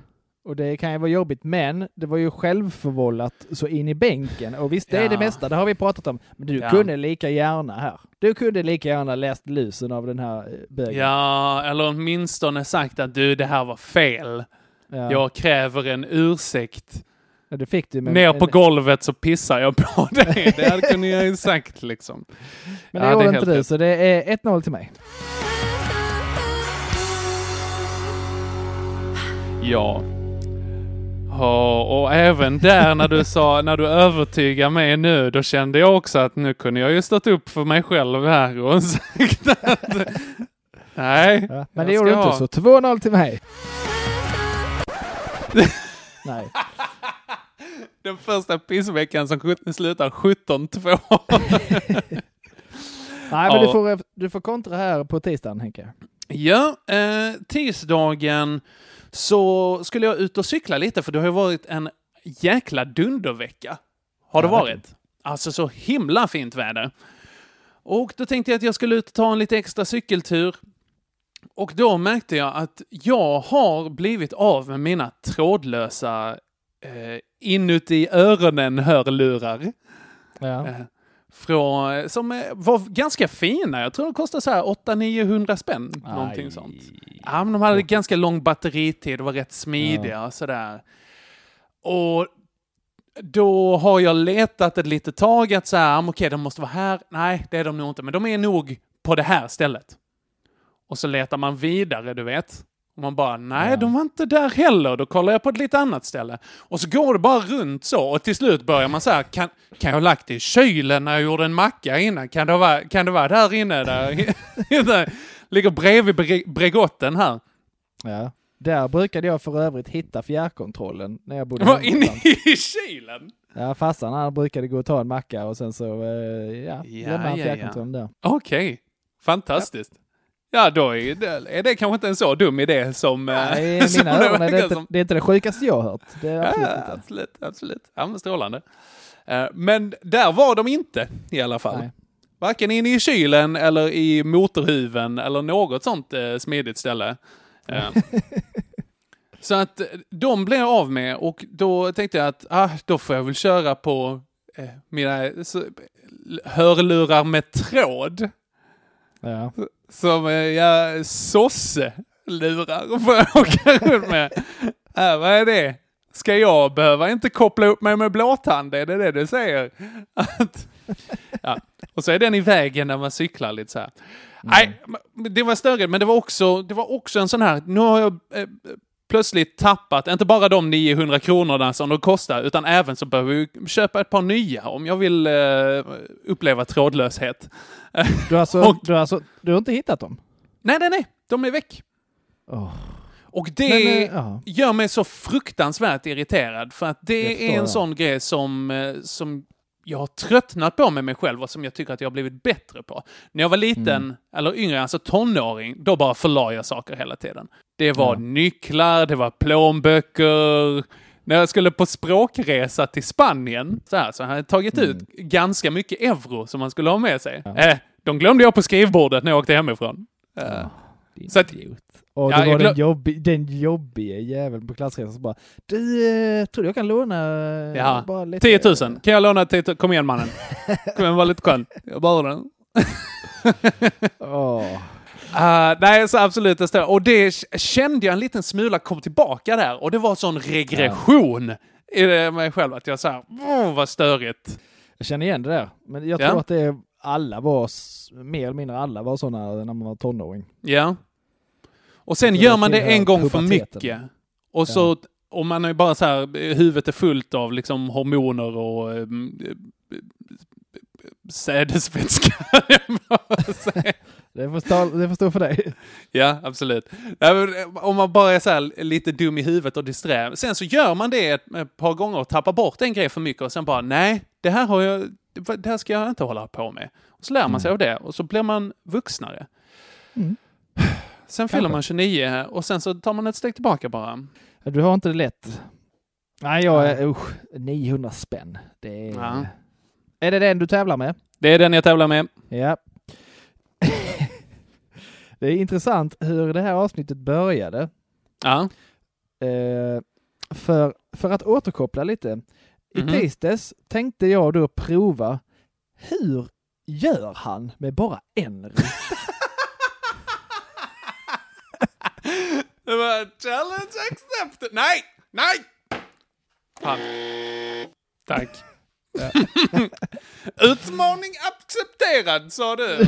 Och det kan ju vara jobbigt, men det var ju självförvållat så in i bänken. Och visst, det är Ja. det mesta, det har vi pratat om. Men du Ja. kunde lika gärna här. Du kunde lika gärna läst lusen av den här eh, bögen. Ja, eller åtminstone sagt att du, det här var fel. Ja. Jag kräver en ursäkt. Ja, det fick du. Men, Ner på golvet så pissar jag på <laughs> dig. Det hade kunde jag ju sagt liksom. Men det Ja, gjorde inte du, så det är 1-0 till mig. Ja. Ja, och även där när du sa, när du övertygar mig nu, då kände jag också att nu kunde jag ju stått upp för mig själv här och <laughs> sagt att nej. Ja, men det gjorde du inte, ha- så 2-0 till mig. <laughs> Nej. <laughs> Den första pissveckan som slutar 17-2. <laughs> Nej, men Ja. du, får, du får kontra här på tisdagen, Henke. Ja, eh, tisdagen så skulle jag ut och cykla lite för det har ju varit en jäkla dundervecka. Har det Ja, varit. Alltså så himla fint väder. Och då tänkte jag att jag skulle ut och ta en lite extra cykeltur. Och då märkte jag att jag har blivit av med mina trådlösa eh, inuti öronen-hörlurar. Ja. Eh, från, som eh, var ganska fina. Jag tror de kostade så här 800-900 spänn. Någonting sånt. Ja, men de hade ganska lång batteritid och var rätt smidiga och sådär. Och då har jag letat ett litet tag att så här, ah, okej, de måste vara här. Nej, det är de nog inte, men de är nog på det här stället. Och så letar man vidare, du vet. Och man bara, nej, Ja. de var inte där heller. Då kollar jag på ett lite annat ställe. Och så går det bara runt så. Och till slut börjar man så här, kan, kan jag ha lagt det i kylen när jag gjorde en macka innan? Kan det vara, kan det vara där inne? Där, <laughs> där ligger bredvid Bre- Bregotten här. Ja. Där brukade jag för övrigt hitta fjärrkontrollen när jag bodde <laughs> Var inne i kylen? Ja, farsan han brukade gå och ta en macka och sen så, eh, ja, Ja, lämnade han ja, fjärrkontrollen där. Okej, fantastiskt. Ja, då är det, är det kanske inte en så dum idé som... eh, Nej, i <laughs> som mina öron är det, inte, som. det är inte det sjukaste jag har hört. Det är absolut Ja, inte. absolut, absolut. Ja, men strålande. Eh, Men där var de inte i alla fall. Nej. Varken inne i kylen eller i motorhuven eller något sånt eh, smidigt ställe. <laughs> Så att de blev av med och då tänkte jag att ah, då får jag väl köra på mina hörlurar med tråd. Ja. Som eh, jag sosse-lurar <laughs> får jag åka runt med. Äh, vad är det? Ska jag behöva inte koppla upp mig med blåtand? Är det det du säger? Att, ja. Och så är den i vägen när man cyklar lite så här. Nej, men det var störigt, men det var också, det var också en sån här, nu har jag eh, plötsligt tappat, inte bara de 900 kronorna som de kostar, utan även så behöver jag köpa ett par nya om jag vill eh, uppleva trådlöshet. Du, har alltså, <laughs> Och- du, har alltså, du har inte hittat dem? Nej, nej, nej, de är väck. Åh. Och det Men, gör mig så fruktansvärt irriterad för att Det är en sån grej som, eh, som jag har tröttnat på med mig själv och som jag tycker att jag har blivit bättre på. När jag var liten, Mm. eller yngre, alltså tonåring, då bara förla jag saker hela tiden. Det var Ja. nycklar, det var plånböcker. När jag skulle på språkresa till Spanien, så, här, så hade jag tagit ut ganska mycket euro som man skulle ha med sig. Mm. Ja. Eh, de glömde jag på skrivbordet när jag åkte hemifrån. Eh, Din Så att- idiot. Och Ja, det var den, glö- jobbi, den jobbiga jäveln på klassresan som bara Du, eh, tror du jag kan låna eh, Ja, bara lite? 10 000. Kan jag låna 10 000? Kom igen mannen. Kom igen, var lite skön. Jag behöver den. Åh. Uh, <laughs> nej, så absolut. Det står. Och det kände jag en liten smula kom tillbaka där. Och det var sån regression i det mig själv. Att jag sa, vad störigt. Jag känner igen det där. Men jag Ja. tror att det är alla var, mer eller mindre alla var sådana när man var tonåring. Ja. Och sen gör man det en gång för puberteten. mycket. Och så, och man är bara så här, huvudet är fullt av liksom hormoner och um, sädesvätska. Det får, stå, det får stå för dig. Ja, absolut. Men Om man bara är så här lite dum i huvudet och disträ. Sen så gör man det ett, par gånger och tappar bort en grej för mycket och sen bara nej, det här har jag, det här ska jag inte hålla på med. Och så lär man sig av det och så blir man vuxnare. Mm. Sen fyller Kanske. man 29 och sen så tar man ett steg tillbaka bara. Du har inte det lätt. Nej, jag är, usch, 900 spänn. Det är... Ja. är det den du tävlar med? Det är den jag tävlar med. Ja. <laughs> det är intressant hur det här avsnittet började. Ja. Eh, för, för att återkoppla lite. I Mhm. tisdags tänkte jag då prova hur gör han med bara en ruta? Det var challenge accepted. Nej! Nej! Fan. Tack. <laughs> Utmaning accepterad, sa du. <laughs>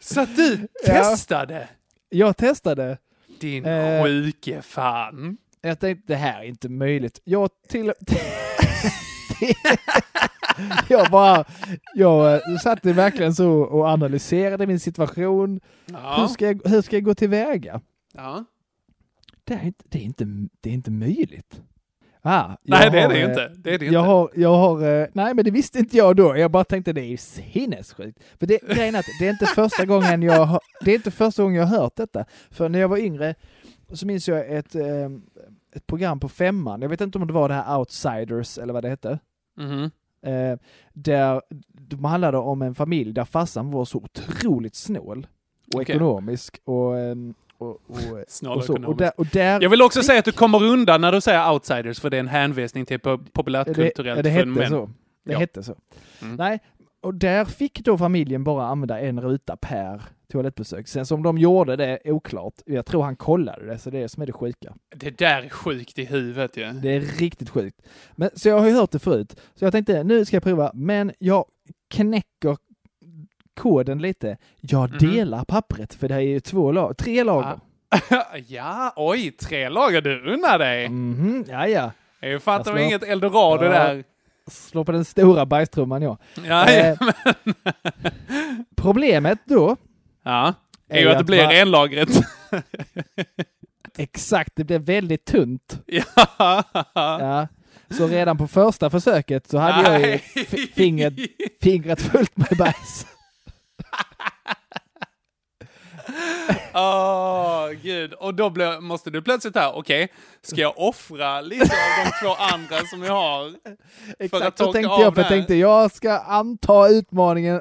Så att du Ja. testade? Jag testade. Din Eh. sjuke fan. Jag tänkte det här är inte möjligt. Jag till... <laughs> <laughs> jag bara, jag eh, satt verkligen så och analyserade min situation. Hur, Ja. ska jag, hur ska jag gå tillväga? ja. Det är inte, det är inte, det är inte möjligt. Ah, Nej, det är det eh, inte. Det är det Jag inte. har, jag har, eh, nej men det visste inte jag då. Jag bara tänkte det är sinnessjukt. För det, grejen är det är inte första gången jag det är inte första gången jag har hört detta. För när jag var yngre så minns jag ett, ett program på femman. Jag vet inte om det var det här Outsiders eller vad det hette. Mhm. Eh, där de handlade om en familj där farsan var så otroligt snål och Okej. ekonomisk och, ehm, och, och, <laughs> Snål och, så. och, där, och där Jag vill också säga att du kommer undan när du säger outsiders, för det är en hänvisning till po- det, populärkulturellt ja, det hette fenomen. så. Det Ja. hette så. Mm. Nej, och där fick då familjen bara använda en ruta per toalettbesök. Sen som de gjorde det är oklart. Jag tror han kollade det, så det är det som är det sjuka. Det där är sjukt i huvudet ju. Det är riktigt sjukt. Men, så jag har ju hört det förut. Så jag tänkte, nu ska jag prova. Men jag knäcker koden lite. Jag Mhm. delar pappret, för det här är ju två lag, tre lager. <laughs> ja, oj, tre lager du unnar dig. Mhm, ja, ja. Jag fattar inget eldorado Ja. där. Slå på den stora bajstrumman, ja. Ja, Eh, Problemet då, ja. är är ju att det att blir va- renlagret. exakt, det blev väldigt tunt. ja. Ja. Så redan på första försöket så hade jag ju Nej. fi- fingret, fingret fullt med bajs. <laughs> Åh, gud. Och då blir, måste du plötsligt här, okej, ska jag offra lite av de två andra som jag har? <laughs> Exakt så tänkte jag, för jag tänkte jag ska anta utmaningen.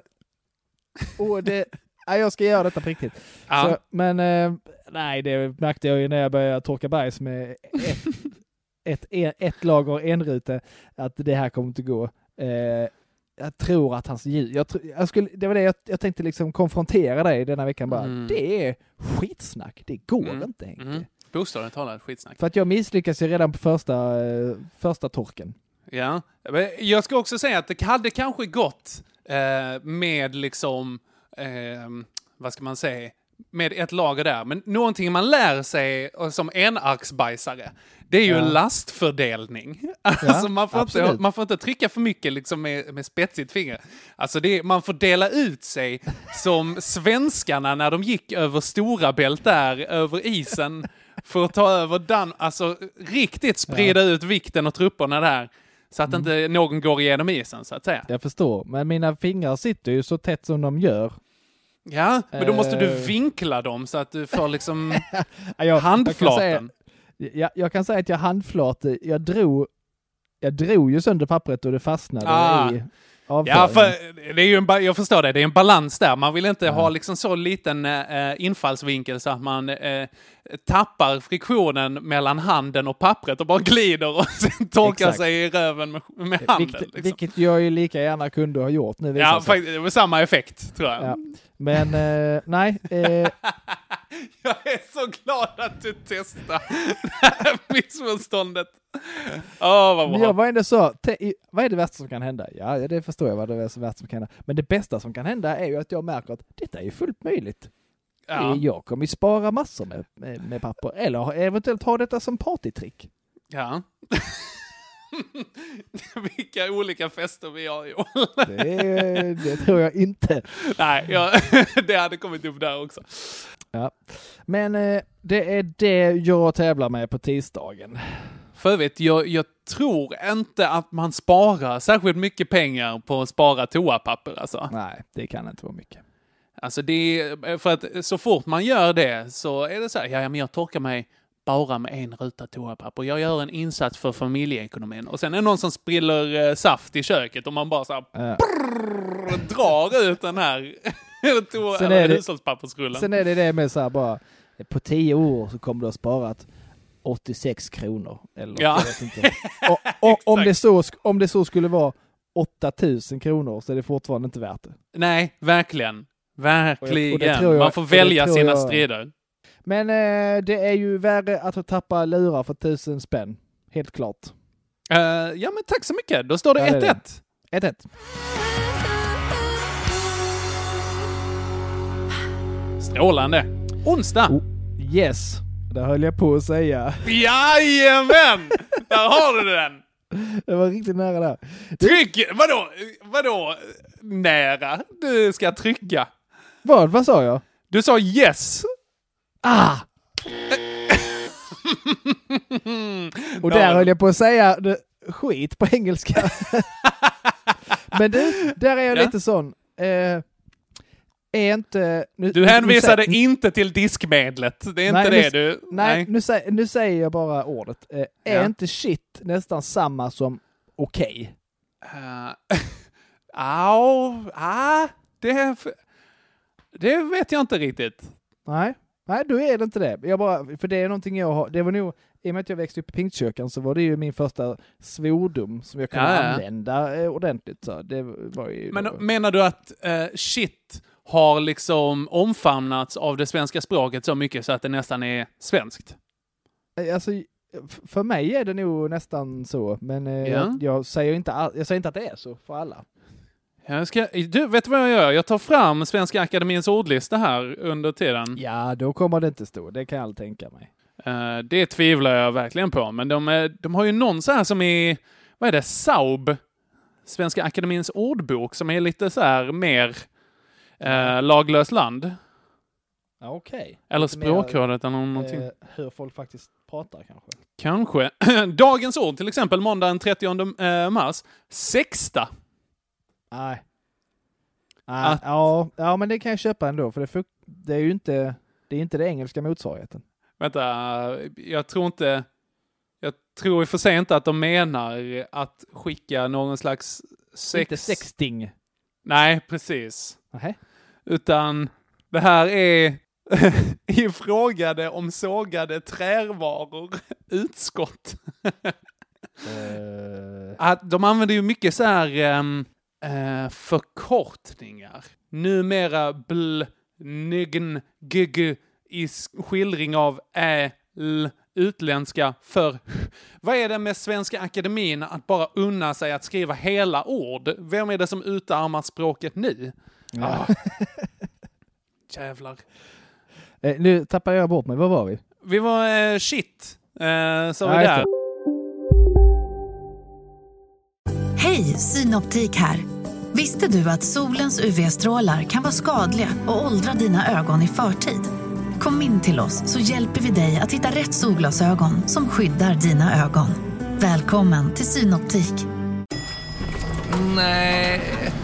Och det, <laughs> ja, jag ska göra detta på riktigt. Ja. Så, men eh, nej, det märkte jag ju när jag började torka bajs med ett, ett, ett, ett lager enrute, att det här kommer inte gå. Eh, jag tror att hans ljud, jag, jag skulle, det var det jag, jag tänkte liksom konfrontera dig denna veckan bara. Mm. Det är skitsnack, det går Mm. inte Henke. Mm. Bokstavligt talat skitsnack. För att jag misslyckas ju redan på första, eh, första torken. Ja. Men Jag ska också säga att det hade kanske gått eh, med liksom, eh, vad ska man säga, med ett lager där. Men någonting man lär sig som enarksbajsare, det är ju Ja. lastfördelning. <laughs> alltså man får, inte, man får inte trycka för mycket liksom med, med spetsigt finger. Alltså det man får dela ut sig som svenskarna när de gick över Stora Bält där, över isen, för att ta över Dan Alltså riktigt sprida ut vikten och trupperna där. Så att inte någon går igenom isen, så att säga. Jag förstår, men mina fingrar sitter ju så tätt som de gör. Ja, men då måste du Eh. vinkla dem så att du får liksom <laughs> Ja, handflaten. Jag, jag kan säga att jag handflate, jag drog, jag drog ju sönder pappret och det fastnade Ah. i Ja, avföringen. för det är ju en, jag förstår det. Det är en balans där. Man vill inte ha liksom så liten eh, infallsvinkel så att man eh, tappar friktionen mellan handen och pappret och bara glider och <laughs> sen torkar Exakt. sig i röven med, med handen. vilket, Liksom. vilket jag ju lika gärna kunde ha gjort nu Ja, faktiskt, det var samma effekt, tror jag. Ja. Men eh, nej, eh, <laughs> <laughs> Jag är så glad att du testar <laughs> det här missförståndet. Åh, vad bra. jag var ändå så, i- vad är det värsta som kan hända? Ja, det förstår jag vad det är som värsta som kan hända. Men det bästa som kan hända är ju att jag märker att detta är ju fullt möjligt. Ja. Eh, Jag kommer ju spara massor med, med, med papper, eller eventuellt ha detta som partytrick. ja. <laughs> Vilka olika fester vi har, Joel. Det, det tror jag inte. Nej, jag, det hade kommit upp där också. Ja. Men eh, det är det jag tävlar med på tisdagen. För övrigt, jag, jag tror inte att man sparar särskilt mycket pengar på att spara toapapper alltså. Nej, det kan inte vara mycket. Alltså det är, för att så fort man gör det så är det så här, ja men jag torkar mig spara med en ruta toapapper. Jag gör en insats för familjeekonomin. Och sen är det någon som spiller eh, saft i köket och man bara så här Ja. brrr, drar ut den här <laughs> <laughs> toa, Sen eller hushållspappersrullen. Sen är det det med så här bara, på tio år så kommer du ha sparat 86 kronor. Eller Ja. jag. Och, <laughs> och, om, det så, om det så skulle vara 8000 kronor så är det fortfarande inte värt det. Nej, verkligen. Verkligen. och det tror jag- man får och välja sina jag- strider. Men eh, det är ju värre att tappa lurar för tusen spänn. Helt klart. Eh, ja, men tack så mycket. Då står det Ja, det är 1-1. det. 1-1. Strålande. Onsdag. Oh. Yes, det höll jag på att säga. Jajamän! Där har du den! Det var riktigt nära där. Tryck! Vadå? Vadå nära? Du ska trycka. Vad? Vad sa jag? Du sa yes. Ah! <laughs> Och där höll jag på att säga skit på engelska. <laughs> Men du, där är jag Ja. lite sån. Eh, är inte... Nu, Du nu hänvisade säger- inte till diskmedlet. Det är Nej, inte nu- det du... Nej, Nu, säger, nu säger jag bara ordet. Eh, är Ja. inte shit nästan samma som okej? Uh, <laughs> au, ah, det, det vet jag inte riktigt. Nej. Nej, då är det inte det. Jag bara, för det är någonting jag har, det var nog, i och med att jag växte upp i pingstkyrkan så var det ju min första svordom som jag kunde Ja, ja. använda eh, ordentligt. Så det var ju... Men menar du att eh, shit har liksom omfamnats av det svenska språket så mycket så att det nästan är svenskt? Eh, Alltså, för mig är det nog nästan så, men Ja. jag, jag, säger inte all, jag säger inte att det är så för alla. Jag ska, du, vet du vad jag gör? Jag tar fram Svenska Akademins ordlista här under tiden. Ja, då kommer det inte stå, det kan jag tänka mig. Eh, det tvivlar jag verkligen på, men de, är, de har ju någon så här som är, vad är det, SAUB, Svenska Akademins ordbok, som är lite så här mer eh, laglös land. Ja, Okej. Eller Lite mer, språkrådet eller någonting. Eh, hur folk faktiskt pratar kanske. Kanske. <clears throat> Dagens ord, till exempel måndagen 30 eh, mars. Sexta. Nej. Nej, Att- ja, ja, men det kan jag köpa ändå, för det, det är ju inte det, är inte det engelska motsvarigheten. Vänta, jag tror inte... Jag tror i och för sig inte att de menar att skicka någon slags sex... Inte sexting. Nej, precis. Nähä. Utan det här är <laughs> ifrågade om sågade trärvaror <laughs> utskott. Eh, Att de använder ju mycket så här ehm, eh, förkortningar. Numera bl, nygn, gg i skildring av ä, l, utländska för <laughs> Vad är det med Svenska Akademin att bara unna sig att skriva hela ord? Vem är det som utarmar språket nu? Ah. <laughs> Jävlar. eh, nu tappar jag bort mig, var var vi? Vi var eh, shit. Eh, så Ja, vi där. Hej, Synoptik här. Visste du att solens UV-strålar kan vara skadliga och åldra dina ögon i förtid? Kom in till oss så hjälper vi dig att hitta rätt solglasögon som skyddar dina ögon. Välkommen till Synoptik.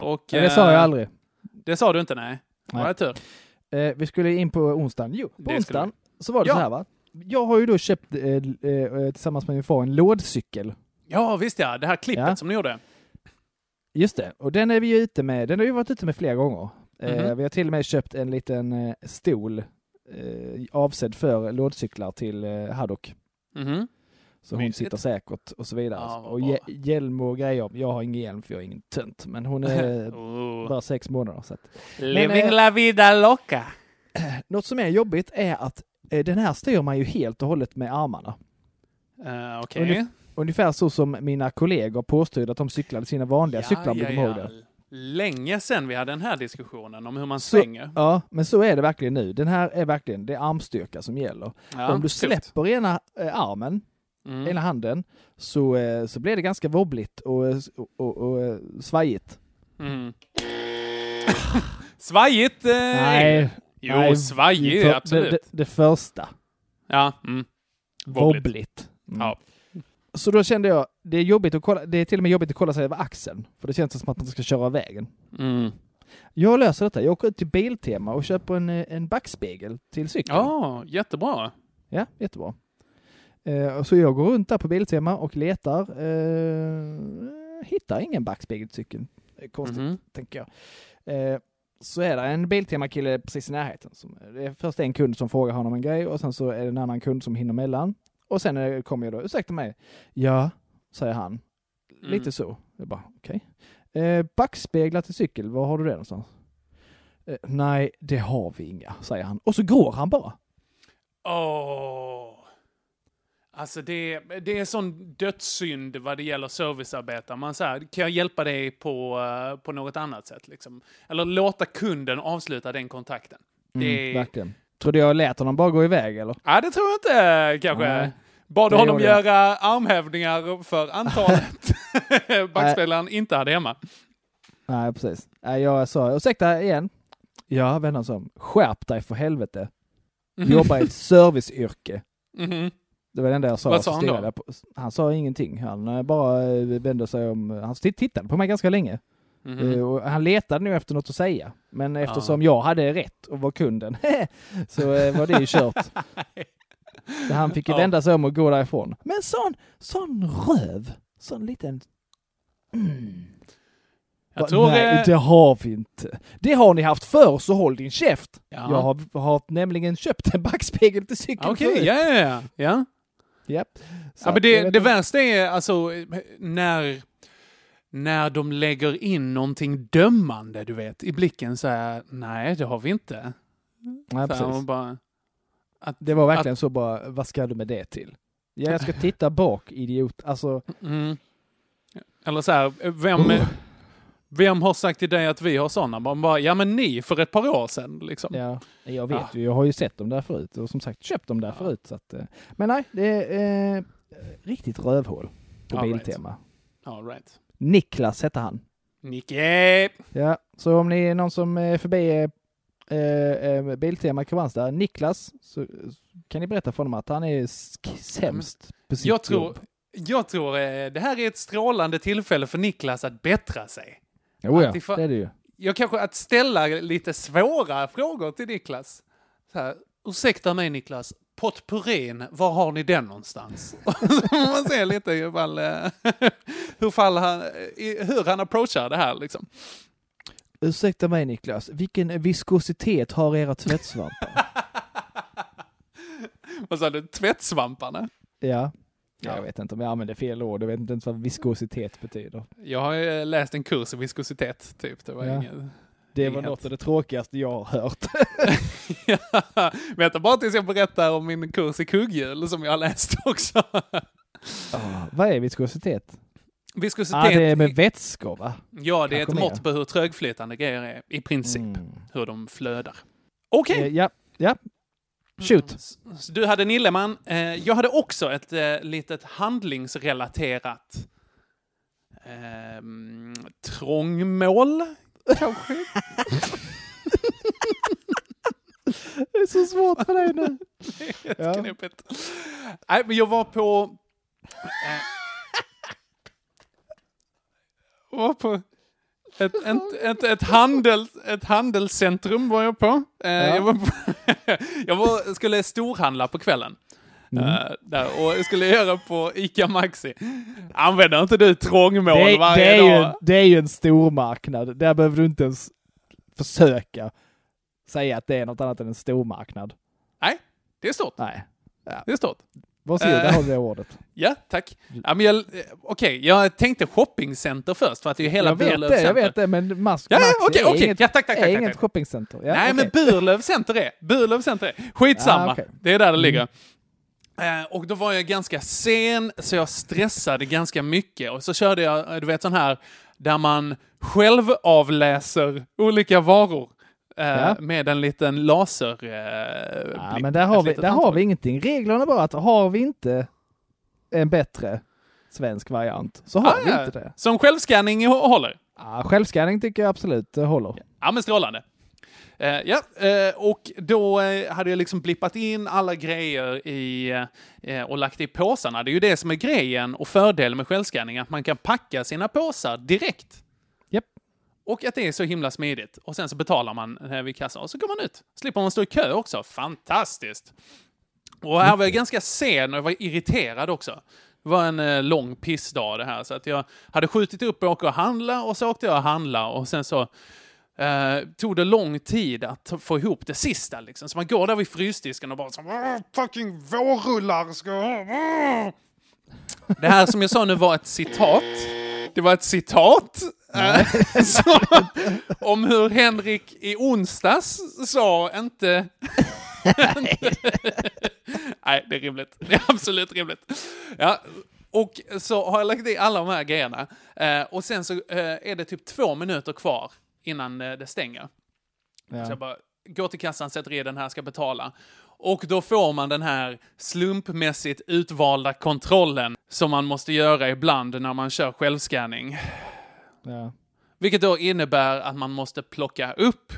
Och, det sa jag eh, aldrig. Det sa du inte, nej. Nej. Var det tur? Eh, vi skulle in på onsdagen. Jo, på Det onsdagen så var det Ja. så här va. Jag har ju då köpt eh, eh, tillsammans med min far en lådcykel. Ja, visst ja. Det här klippet Ja. som ni gjorde. Just det, och den är vi ju ute med. Den har vi varit ute med flera gånger. Eh, Mhm. vi har till och med köpt en liten stol avsedd för lådcyklar till Haddock. Mhm. Så hon Mysigt. sitter säkert och så vidare. Ja, och hje- hjälm och grejer. Jag har ingen hjälm för jag är ingen tönt. Men hon är <laughs> Oh. bara sex månader. Så att. Living eh, la vida loca. <clears throat> Något som är jobbigt är att eh, den här styr man ju helt och hållet med armarna. Uh, Okej. Ungef- Ungefär så som mina kollegor påstod att de cyklade sina vanliga cyklar, om du kommer ihåg det. länge sedan vi hade den här diskussionen om hur man Så, svänger. ja, men så är det verkligen nu. Den här är verkligen, det är armstyrka som gäller. Ja, Om du tufft. släpper ena eh, armen, Mm. ena handen, så, eh, så blir det ganska wobbligt och, och, och, och eh, svajigt. Mm. Svajigt! Eh, Nej. Jo, nej, svajigt, för- absolut. Det, det, det första. Ja. Mm. Wobbligt. Mm. Ja. Så då kände jag, det är jobbigt att kolla, det är till och med jobbigt att kolla sig över axeln. För det känns som att man ska köra av vägen. Mm. Jag löser detta. Jag åker ut till Biltema och köper en, eh, en backspegel till cykeln. Ja, jättebra. Ja, jättebra. Eh, så jag går runt där på Biltema och letar. Eh, hittar ingen backspegel till cykeln. Det är Konstigt, Mhm. tänker jag. Eh, så är det en Biltema-kille precis i närheten. Som, det är först en kund som frågar honom en grej och sen så är det en annan kund som hinner mellan. Och sen kommer jag då, ursäkta mig. Ja, säger han. Lite Mm. så. Jag bara, okej. Eh, backspeglar till cykel, var har du det någonstans? Eh, nej, det har vi inga, säger han. Och så går han bara. Åh. Alltså det, det är sån dödssynd vad det gäller servicearbetare. Man säger, kan jag hjälpa dig på, eh, på något annat sätt? Liksom? Eller låta kunden avsluta den kontakten. Det Mm, verkligen. Trodde jag lät honom bara gå iväg eller? Ja, det tror jag inte kanske. Nej, Bad honom göra armhävningar för antalet <laughs> backspelaren inte hade hemma. Nej, precis. Jag sa, ursäkta igen. Ja, vännen sa, skärp dig för helvete. Du Mhm. jobbar i ett <laughs> serviceyrke. Mhm. Det var det enda jag sa. Vad sa han då? På, han sa ingenting. Han eh, bara eh, vände sig om. Han titt- tittade på mig ganska länge. Eh, Och han letade nu efter något att säga. Men eftersom jag hade rätt och var kunden <laughs> så eh, var det ju kört. Så han fick ju <laughs> Ja. vända sig om och gå därifrån. Men sån, sån röv. Sån liten... Mm. Jag Va- tror... Nej, eh, det har vi inte. Det har ni haft förr, så håll din käft. Ja. Jag har, har nämligen köpt en backspegel till cykeln Okej, förut. ja, ja, ja. Så ja men att det, det värsta är alltså när, när de lägger in någonting dömande, du vet, i blicken så här, nej, det har vi inte. Nej, precis. bara, Det var verkligen så bara, vad ska du med det till? Ja, jag ska titta bak, idiot. Alltså, mm. Eller så här, vem, vem har sagt till dig att vi har sådana? Man bara, ja men ni för ett par år sedan liksom. ja, jag vet Ah. ju. Jag har ju sett dem där förut och som sagt köpt dem där förut. Så att, eh, men nej, det är eh, riktigt rövhål på All right. Biltema. All right. Niklas hette han. Nicke! Ja, så om ni är någon som är förbi eh, eh, Biltema Kristianstad, Niklas, så kan ni berätta för honom att han är sämst på sitt Jag tror, jobb. jag tror eh, det här är ett strålande tillfälle för Niklas att bättra sig. Jo, ja, Att ifall- det är det ju. Jag kanske att ställa lite svåra frågor till Niklas. Så här, ursäkta mig Niklas, potpurin, var har ni den någonstans? <laughs> Man se lite ifall, eh, <laughs> hur, fall han, i- hur han approachar det här liksom. Ursäkta mig Niklas, vilken viskositet har era tvättsvampar? <laughs> Vad sa du, tvättsvamparna? ja. Ja, jag vet inte om jag använder fel ord. Jag vet inte ens vad viskositet betyder. Jag har läst en kurs i viskositet, typ. Det var Ja. inget... Det var något av det tråkigaste jag har hört. <laughs> ja, vänta bara tills jag berättar om min kurs i kugghjul som jag har läst också. Ah, vad är viskositet? Viskositet, Ah, det är med vätskor va? ja det är ett kanske mått på hur trögflytande grejer är, i princip. Mm. Hur de flödar. Okej! Eh, ja, ja. Shoot. Du hade Nilleman. Eh, jag hade också ett eh, litet handlingsrelaterat eh, trångmål, kanske? <laughs> Det är så svårt för dig nu. <laughs> Helt Ja. knepigt. Nej, men jag var på... Eh, <laughs> var på ett, ett, ett, ett, handel, ett handelscentrum var jag på. Eh, Jag, var på <laughs> jag var, skulle storhandla på kvällen. Mm. Eh, där, och jag skulle göra på ICA Maxi. Använder inte du trångmål Det, varje det, är ju, dag? det är ju en stor marknad. Där behöver du inte ens försöka säga att det är något annat än en stor marknad. Nej, det är stort. Nej. Ja. Det är stort. Varsågod, Eh. där har du det ordet. Ja, tack. Ja, men jag, eh, okej, jag tänkte shoppingcenter först för att det är ju hela jag vet Burlöv det, jag center. vet det, men Mask Ja, ja, Maxi okej, är okej. inget, Ja, tack, tack, är tack, inget shoppingcenter. Ja, Nej, men Burlöv center är. Burlöv center är. Skitsamma. Ah, okej. Det är där det Mm. ligger. Eh, och då var jag ganska sen, så jag stressade ganska mycket. Och så körde jag, eh, du vet sån här där man själv avläser olika varor eh, Ja. med en liten laser. Eh, Ja, blick- men där har, vi, där har vi ingenting. Reglerna är bara att har vi inte en bättre svensk variant så har Ah, vi inte det. Som självscanning håller. Ja, självscanning tycker jag absolut det håller. Ja, men strålande. Eh, ja, eh, och då eh, hade jag liksom blippat in alla grejer i, eh, och lagt i påsarna. Det är ju det som är grejen och fördelen med självscanning, att man kan packa sina påsar direkt. Och att det är så himla smidigt. Och sen så betalar man vid kassan och så går man ut. Slipper man stå i kö också. Fantastiskt! Och här var jag ganska sen och jag var irriterad också. Det var en eh, lång pissdag det här, så att jag hade skjutit upp och åka och handla och så åkte jag och handla och sen så eh, tog det lång tid att få ihop det sista liksom. Så man går där vid frysdisken och bara så, "Åh, fucking vårrullar ska jag ha." Åh." <laughs> Det här som jag sa nu var ett citat. Det var ett citat. Eh, <laughs> så, om hur Henrik i onsdags sa inte... <laughs> Nej, det är rimligt. Det är absolut rimligt. Ja, och så har jag lagt i alla de här grejerna. Eh, och sen så eh, är det typ två minuter kvar innan eh, det stänger. Ja. Så jag bara går till kassan, sätter i den här, ska betala. Och då får man den här slumpmässigt utvalda kontrollen som man måste göra ibland när man kör självscanning. Ja. Vilket då innebär att man måste plocka upp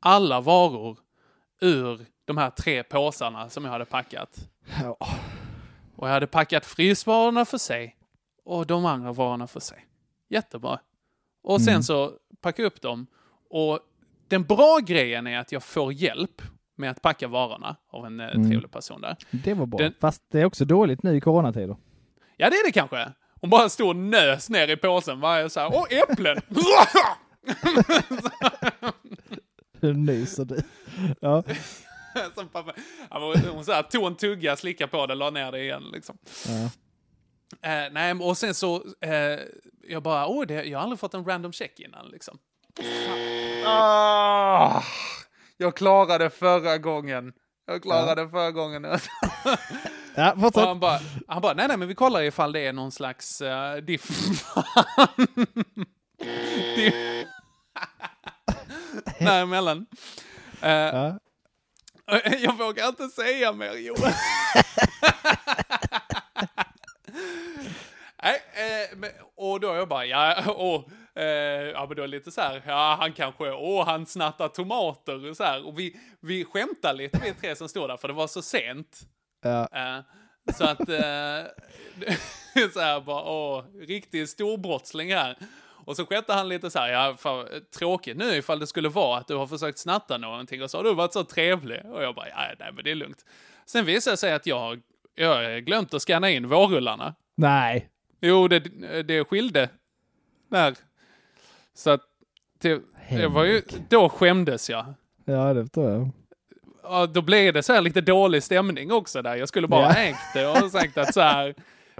alla varor ur de här tre påsarna som jag hade packat. Ja. Och jag hade packat frysvarorna för sig och de andra varorna för sig. Jättebra. Och sen Mm. så packa upp dem. Och den bra grejen är att jag får hjälp med att packa varorna av en eh, Mm. trevlig person där. Det var bra. Den- Fast det är också dåligt nu i coronatider. Ja, det är det kanske. Hon bara stod och nös ner i påsen varje så här, åh äpplen! <laughs> Hur nyser du? Ja. <laughs> Som pappa. Ja, Hon så här, tog en tugga, slickade på det, la ner det igen liksom. ja. Eh, nej, och sen så, eh, jag bara, åh, det, jag har aldrig fått en random check innan liksom. Ah, jag klarade förra gången. Jag klarade förra gången. <laughs> Ja, och han bara, han bara, nej, nej, men vi kollar ifall det är någon slags uh, diff. <laughs> Diff- <laughs> Däremellan. Eh, Ja. <laughs> jag vågar inte säga mer, Johan. Nej, eh, och då är jag bara, ja, och, eh, ja men då lite så här, ja han kanske, åh han snattar tomater och så här. Och vi, vi skämtar lite vi tre som står där, för det var så sent. Ja. Eh, så att, eh, <laughs> så här bara, åh, riktig storbrottsling här. Och så skämtar han lite så här, ja, fan, tråkigt nu ifall det skulle vara att du har försökt snatta någonting och så har du varit så trevlig. Och jag bara, ja, nej men det är lugnt. Sen visar det sig att jag har, jag glömt att scanna in vårrullarna. Nej. Jo, det, det skilde. Där. Så att, det, det var ju, då skämdes jag. Ja, det förstår jag. Ja, då blev det så lite dålig stämning också där. Jag skulle bara ha ägt det och sagt att så här,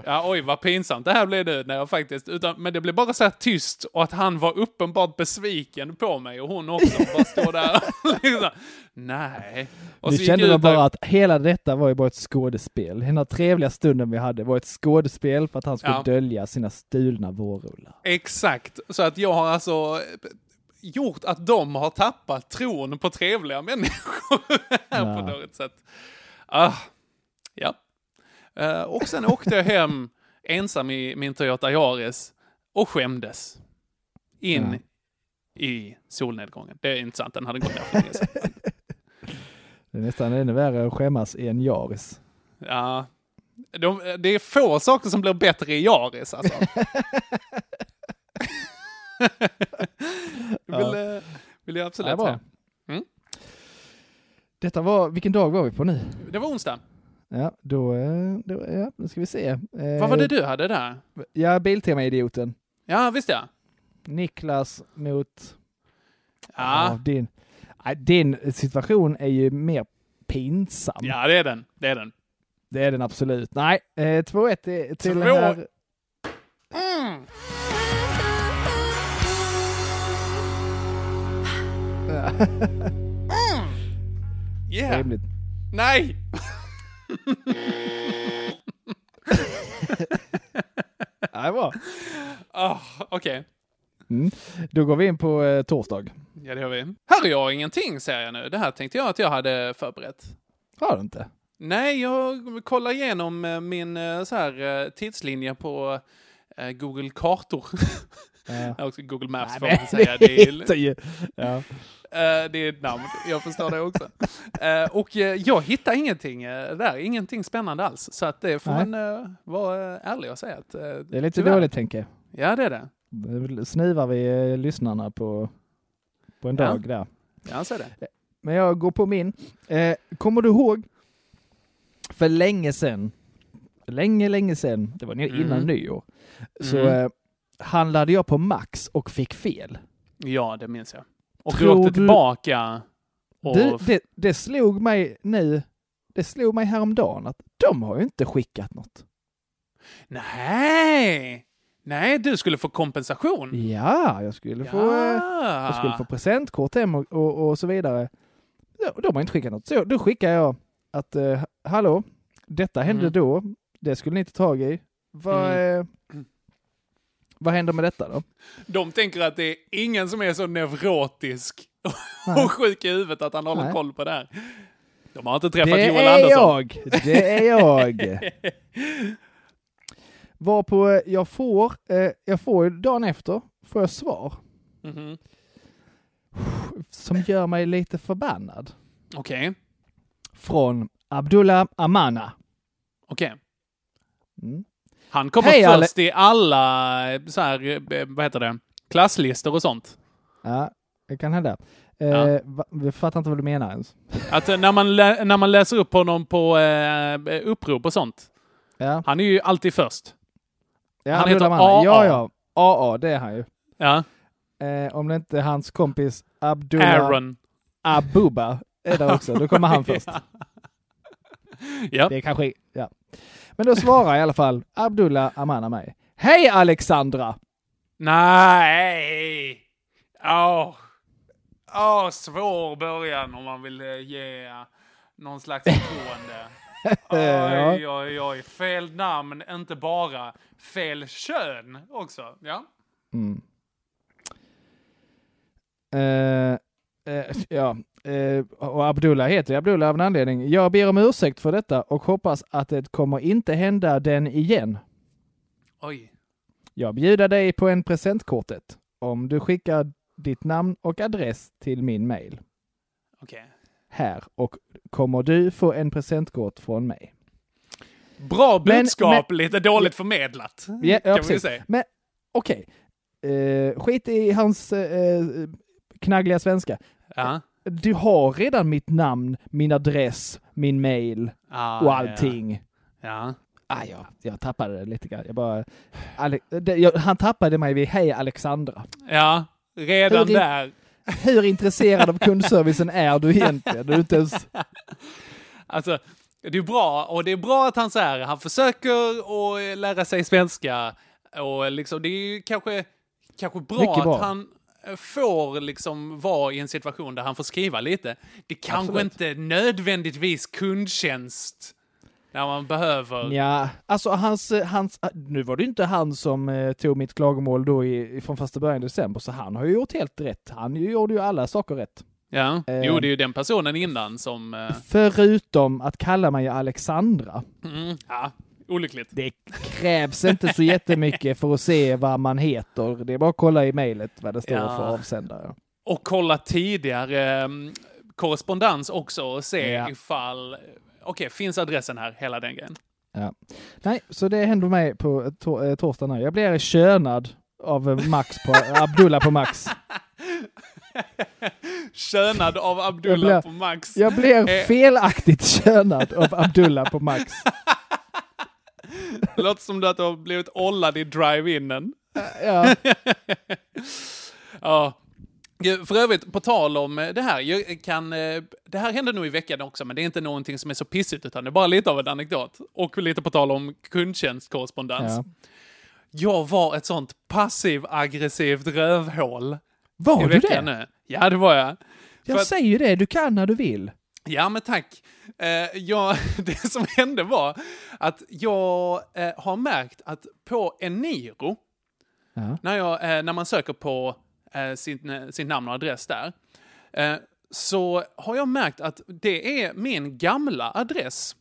ja oj vad pinsamt det här blev nu när jag faktiskt, utan, men det blev bara så här tyst och att han var uppenbart besviken på mig och hon också bara stod där och <laughs> liksom, nej. Och Nu kände man där- bara att hela detta var ju bara ett skådespel. Den här trevliga stunden vi hade var ett skådespel för att han skulle Ja. dölja sina stulna vårrullar. Exakt, så att jag har alltså gjort att de har tappat tron på trevliga människor <laughs> här Ja. på något sätt. Ah, ja. Eh, och sen åkte jag hem ensam i min Toyota Yaris och skämdes. In i solnedgången. Det är inte sant, den hade gått ner för länge sedan. <laughs> Det är nästan ännu värre att skämmas i en Yaris. Ja. De, det är få saker som blir bättre i Yaris alltså. <laughs> <laughs> vill, ja. Eh, vill jag absolut säga. Mm. Detta var, vilken dag var vi på nu? Det var onsdag. Ja, då, eh, då, ja, då ska vi se. Eh, Vad var det du hade där? Ja, Biltema-idioten. Ja, visst ja. Niklas mot... Ja. ja. din, din situation är ju mer pinsam. Ja, det är den. Det är den. Det är den absolut. Nej, 2-1 till... 2-1! Yeah! Mm. Yeah! Rimligt. Nej! det är bra. Oh, Okej. Okay. Mm. Då går vi in på eh, torsdag. Ja, det gör vi. Här har jag ingenting, ser jag nu. Det här tänkte jag att jag hade förberett. Har du inte? Nej, jag kollar igenom eh, min eh, så här, eh, tidslinje på Google Kartor. <laughs> Ja. Också Google Maps får man säga. det Det är, ju- ja. Eh, det är ett namn, jag förstår det också. Eh, och eh, jag hittar ingenting där, ingenting spännande alls. Så att det får Nej. man vara ärlig och säga att... Det är lite tyvärr. dåligt tänker jag. Ja, det är det. Det Snivar vi lyssnarna på, på en Ja. dag där. Jag anser det. Men jag går på min. Kommer du ihåg för länge sedan, länge, länge sedan, det var nu innan Mm. nyår, så Mm. Handlade jag på Max och fick fel. Ja, det minns jag. Och Tror du åkte du- tillbaka och... Det, det, det slog mig nu, det slog mig häromdagen att de har ju inte skickat något. Nej! Nej, du skulle få kompensation. Ja, jag skulle få, eh, jag skulle få presentkort hem och, och, och så vidare. Ja, de har inte skickat något. Så då skickar jag att eh, hallå, detta hände Mm. då, det skulle ni ta tag i. Vad, eh, vad händer med detta då? De tänker att det är ingen som är så neurotisk <laughs> och sjuk i huvudet att han håller Nej. koll på det här. De har inte träffat det Joel är Andersson. jag! Det är jag! <laughs> Varpå eh, jag får, eh, jag får ju dagen efter, får jag svar Mhm. som gör mig lite förbannad. Okej, Från Abdullah Amana. okej. Mm. Han kommer Hej, Ale- först i alla så här, eh, vad heter det, klasslistor och sånt. Ja, det kan hända. Eh, Ja. vi fattar inte vad du menar ens. <laughs> Att eh, när man, när man läser upp honom på eh, upprop och sånt. Ja. Han är ju alltid först. Ja, Han heter. AA. Ja, ja. AA, det är han ju. Ja. Eh, om det inte är hans kompis Abdullah Aaron. Abuba är där också, då kommer han <laughs> först. Ja. Det är kanske, ja. Men då svarar i alla fall Abdullah Amana mig. Hej Alexandra! Nej! Åh, Åh, svår början om man vill eh, ge någon slags förtroende. <laughs> Oj, oj, oj. Fel namn, inte bara. Fel kön också. Ja. Mm. Eh, eh, ja, eh, och Abdullah heter Abdullah av en anledning. Jag ber om ursäkt för detta och hoppas att det kommer inte hända den igen. Oj. Jag bjuder dig på en presentkortet om du skickar ditt namn och adress till min mail. Okej. Här och kommer du få en presentkort från mig. Bra Men- budskap, lite dåligt förmedlat. Ja, ja kan vi precis. säga. Men okej, eh, skit i hans eh, knaggliga svenska. Ja. Du har redan mitt namn, min adress, min mail Ah, och allting. Ja. Ah, ja, jag tappade det lite grann. Jag bara, Ale, det, jag, han tappade mig vid Hej Alexandra. Ja, redan Hur där. Hur intresserad av kundservicen är du egentligen? Du inte ens... <laughs> Alltså, det är bra, och det är bra att han så här, han försöker att lära sig svenska. Och liksom, det är ju kanske, kanske bra, bra. att han eh, får liksom vara i en situation där han får skriva lite. Det kanske Absolut. inte nödvändigtvis kundtjänst när man behöver. Ja, alltså hans, hans, nu var det ju inte han som eh, tog mitt klagomål då i, från första början i december, så han har ju gjort helt rätt. Han gjorde ju alla saker rätt. Ja, Eh. jo det är ju den personen innan som... eh, Förutom att kalla mig Alexandra. Mm, ja, olyckligt. Det krävs inte så jättemycket för att se vad man heter. Det är bara att kolla i mejlet vad det står Ja. för avsändare. Och kolla tidigare eh, korrespondens också och se Ja. ifall... Okej, finns adressen här? Hela den grejen. Ja. Nej, så det händer mig på to- eh, torsdag nu. Jag blir könad av eh, Max på Abdullah på Max. <laughs> Könad av Abdullah blir, på Max. jag blir Eh, felaktigt könad av Abdullah på Max. <laughs> Det låter som att du har blivit ollad i drive-inen. <laughs> Ja. ja. För övrigt, på tal om eh, det här, kan, eh, det här hände nog i veckan också, men det är inte någonting som är så pissigt, utan det är bara lite av en anekdot. Och lite på tal om kundtjänstkorrespondens. Ja. Jag var ett sånt passiv-aggressivt rövhål. Var du det? Nu. Ja, det var jag. Jag För säger ju det, du kan när du vill. Ja, men tack. Eh, jag, <laughs> det som hände var att jag eh, har märkt att på Eniro Ja. när, jag, eh, när man söker på eh, sin, eh, sin namn och adress där, eh, så har jag märkt att det är min gamla adress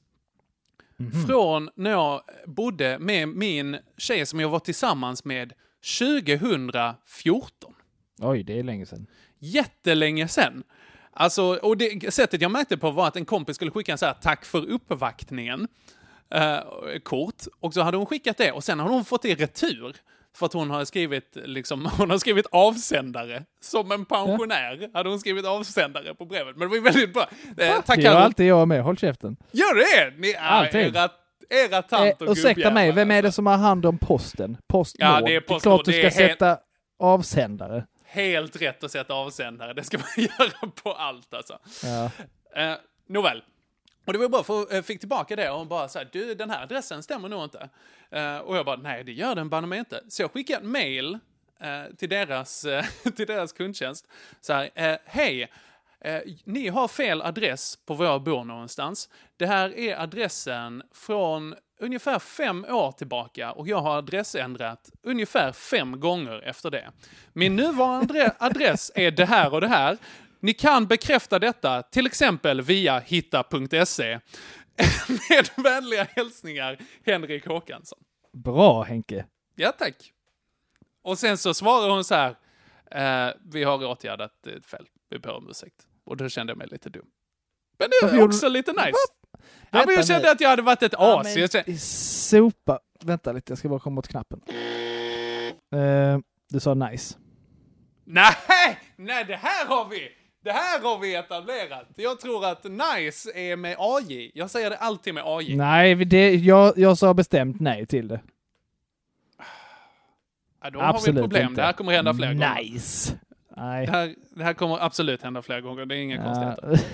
Mhm. från när jag bodde med min tjej som jag var tillsammans med 2014. Oj, det är länge sedan. Jättelänge sedan. Alltså, och det sättet jag märkte på var att en kompis skulle skicka en så här tack för uppvaktningen eh, kort. Och så hade hon skickat det och sen har hon fått det i retur. För att hon har skrivit, liksom, <laughs> hon har skrivit avsändare. Som en pensionär hade hon skrivit avsändare på brevet. Men det var ju väldigt bra. Eh, tack det gör alltid jag med, håll käften. Gör det? Ni Alltid. era, era tant och Eh, ursäkta mig, vem är det alltså. som har hand om posten? Postnord. Ja, det är klart Postnord. du Det ska är helt- sätta avsändare. Helt rätt att sätta avsändare. Det ska man <laughs> göra på allt alltså. Ja. Eh, nåväl. Och det var bra, för jag fick tillbaka det och hon bara så här, du den här adressen stämmer nog inte. Eh, och jag bara, nej det gör den banne mig inte. Så jag skickade ett mail eh, till, deras, eh, <laughs> till deras kundtjänst. Så här, eh, hej, eh, ni har fel adress på var jag bor någonstans. Det här är adressen från ungefär fem år tillbaka och jag har adressändrat ungefär fem gånger efter det. Min nuvarande adress är det här och det här. Ni kan bekräfta detta, till exempel via hitta.se. <laughs> Med vänliga hälsningar, Henrik Håkansson. Bra Henke. Ja, tack. Och sen så svarar hon så här, eh, vi har åtgärdat ett fel, vi ber om ursäkt. Och då kände jag mig lite dum. Men det är också lite nice. Ja, men jag kände nu. att jag hade varit ett Ja, as. men Jag kände, Sopa. Vänta lite, jag ska bara komma åt knappen. Eh, du sa nice. nej, nej, det här har vi! Det här har vi etablerat. Jag tror att nice är med AJ. Jag säger det alltid med AJ. Nej, det, jag, jag sa bestämt nej till det. Ja, då har vi ett problem. Det här kommer hända fler gånger. Nice. Nej. Det här, det här kommer absolut hända fler gånger. Det är inga Ja. konstigheter.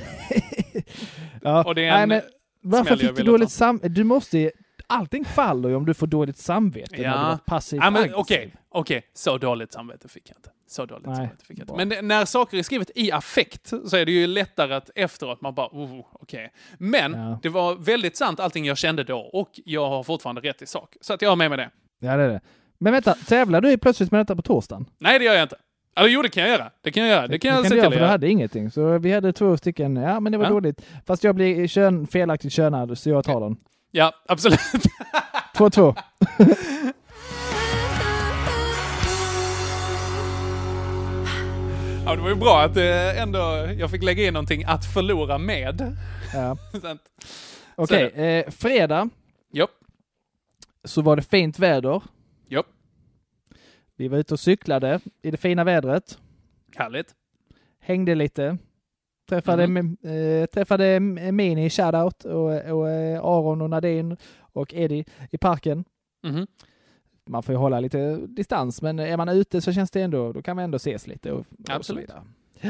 <laughs> ja. Och det är Nej, en men varför fick du dåligt samvete? Du måste Allting faller ju om du får dåligt samvete när du Ja. passivt ja, men. Okej, okej. Så dåligt samvete fick jag inte. Så dåligt Nej, samvete fick jag inte. bra. Men när saker är skrivet i affekt så är det ju lättare att efteråt man bara, oh, okej. Men Ja. det var väldigt sant allting jag kände då och jag har fortfarande rätt i sak. Så att jag har med mig det. Ja, det är det. Men vänta, tävlar du plötsligt med detta på torsdagen? Nej, det gör jag inte. Eller jo, det kan jag göra. Det kan jag göra. Det kan jag det se kan du göra, för du hade ingenting. Så vi hade två stycken, ja men det var Ja. dåligt. Fast jag blir kön, felaktigt könad, så jag tar den. Ja, absolut. <laughs> 2-2. Ja, det var ju bra att eh, ändå jag fick lägga in någonting att förlora med. Ja. <laughs> Okej, är eh, fredag Japp. så var det fint väder. Vi var ute och cyklade i det fina vädret. Härligt. Hängde lite. Träffade, Mhm. eh, träffade Mini, shoutout, och, och eh, Aron och Nadine och Eddie i parken. Mhm. Man får ju hålla lite distans, men är man ute så känns det ändå, då kan man ändå ses lite. Och, och Absolut. vidare.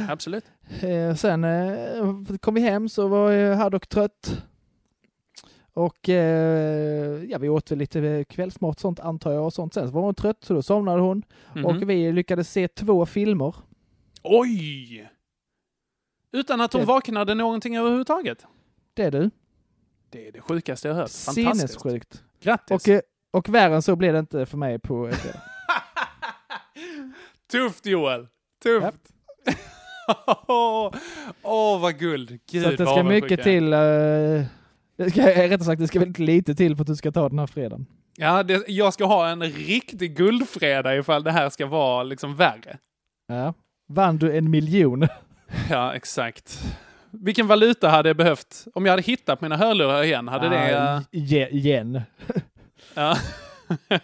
Absolut. Eh, sen eh, kom vi hem så var jag Haddock trött. Och eh, ja, vi åt väl lite kvällsmat sånt antar jag och sånt. Sen så var hon trött så då somnade hon. Mhm. Och vi lyckades se två filmer. Oj! Utan att hon Det- vaknade någonting överhuvudtaget. Det är du. Det är det sjukaste jag hört. Fantastiskt. Sinnessjukt. Grattis! Och, eh, och värre än så blev det inte för mig på. <laughs> Tufft Joel! Tufft! <laughs> Åh, vad guld! Gud, så det ska mycket till. eh, det ska, rättare sagt, det ska väldigt lite till för att du ska ta den här fredagen. Ja, det, jag ska ha en riktig guldfredag ifall det här ska vara liksom värre. Ja. Vann du en miljon? <laughs> Ja, exakt. Vilken valuta hade jag behövt? Om jag hade hittat mina hörlurar igen, hade det... Ah, eh, ge- igen. Ja. <laughs>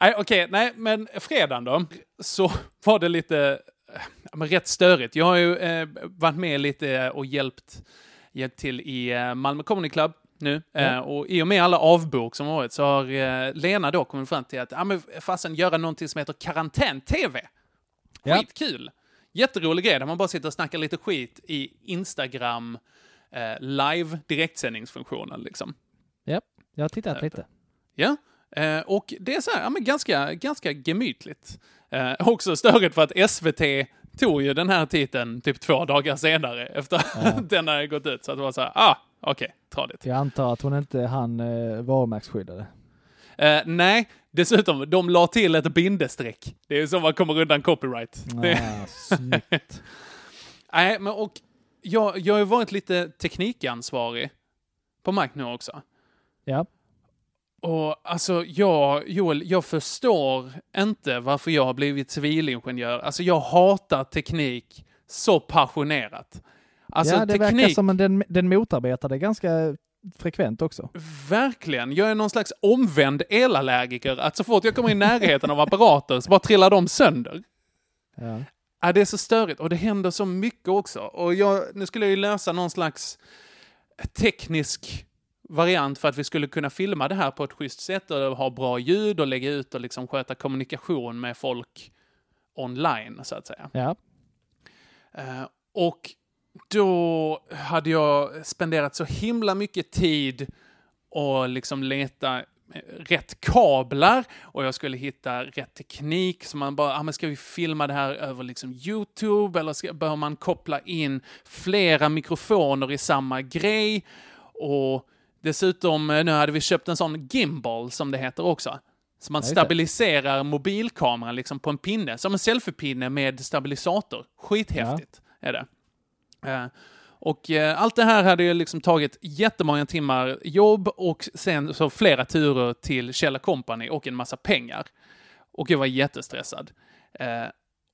nej, okej, nej, men fredagen då, så var det lite, eh, men rätt störigt. Jag har ju eh, varit med lite och hjälpt, hjälpt till i eh, Malmö Comedy Club nu. Eh, och i och med alla avbok som varit så har eh, Lena då kommit fram till att, ja men fasen göra någonting som heter karantän-tv. Ja. Skitkul! Jätterolig grej där man bara sitter och snackar lite skit i Instagram eh, live direktsändningsfunktionen liksom. Ja, jag har tittat lite. Ja, och det är så här, ja, men ganska, ganska gemytligt. Också störigt för att SVT tog ju den här titeln typ två dagar senare efter <laughs> att den hade gått ut. Så att det var så här, ah, okej, tradigt. Jag antar att hon inte han eh, varumärkesskyddade. Eh, nej, dessutom, de la till ett bindestreck. Det är ju så man kommer undan copyright. Det- Ah, snyggt. <laughs> Nej, men och jag, jag har ju varit lite teknikansvarig på Mac nu också. Ja. Och alltså, jag, Joel, jag förstår inte varför jag har blivit civilingenjör. Alltså, jag hatar teknik så passionerat. Alltså, ja, det verkar teknik... som att den, den motarbetar det ganska frekvent också. Verkligen. Jag är någon slags omvänd elallergiker. Att så fort jag kommer i närheten av apparater så bara trillar de sönder. Ja. Ja, det är så störigt och det händer så mycket också. Och jag, nu skulle jag ju lösa någon slags teknisk variant för att vi skulle kunna filma det här på ett schysst sätt och ha bra ljud och lägga ut och liksom sköta kommunikation med folk online, så att säga. Ja. Eh, och då hade jag spenderat så himla mycket tid och liksom leta rätt kablar och jag skulle hitta rätt teknik. Så man bara, ah, men ska vi filma det här över liksom YouTube eller ska, bör man koppla in flera mikrofoner i samma grej? Och dessutom, eh, nu hade vi köpt en sån gimbal som det heter också. Så man Ja, stabiliserar mobilkameran liksom på en pinne, som en selfiepinne med stabilisator. Skithäftigt är det. Eh, och eh, allt det här hade ju liksom tagit jättemånga timmar jobb och sen så flera turer till Kjell Company och en massa pengar. Och jag var jättestressad.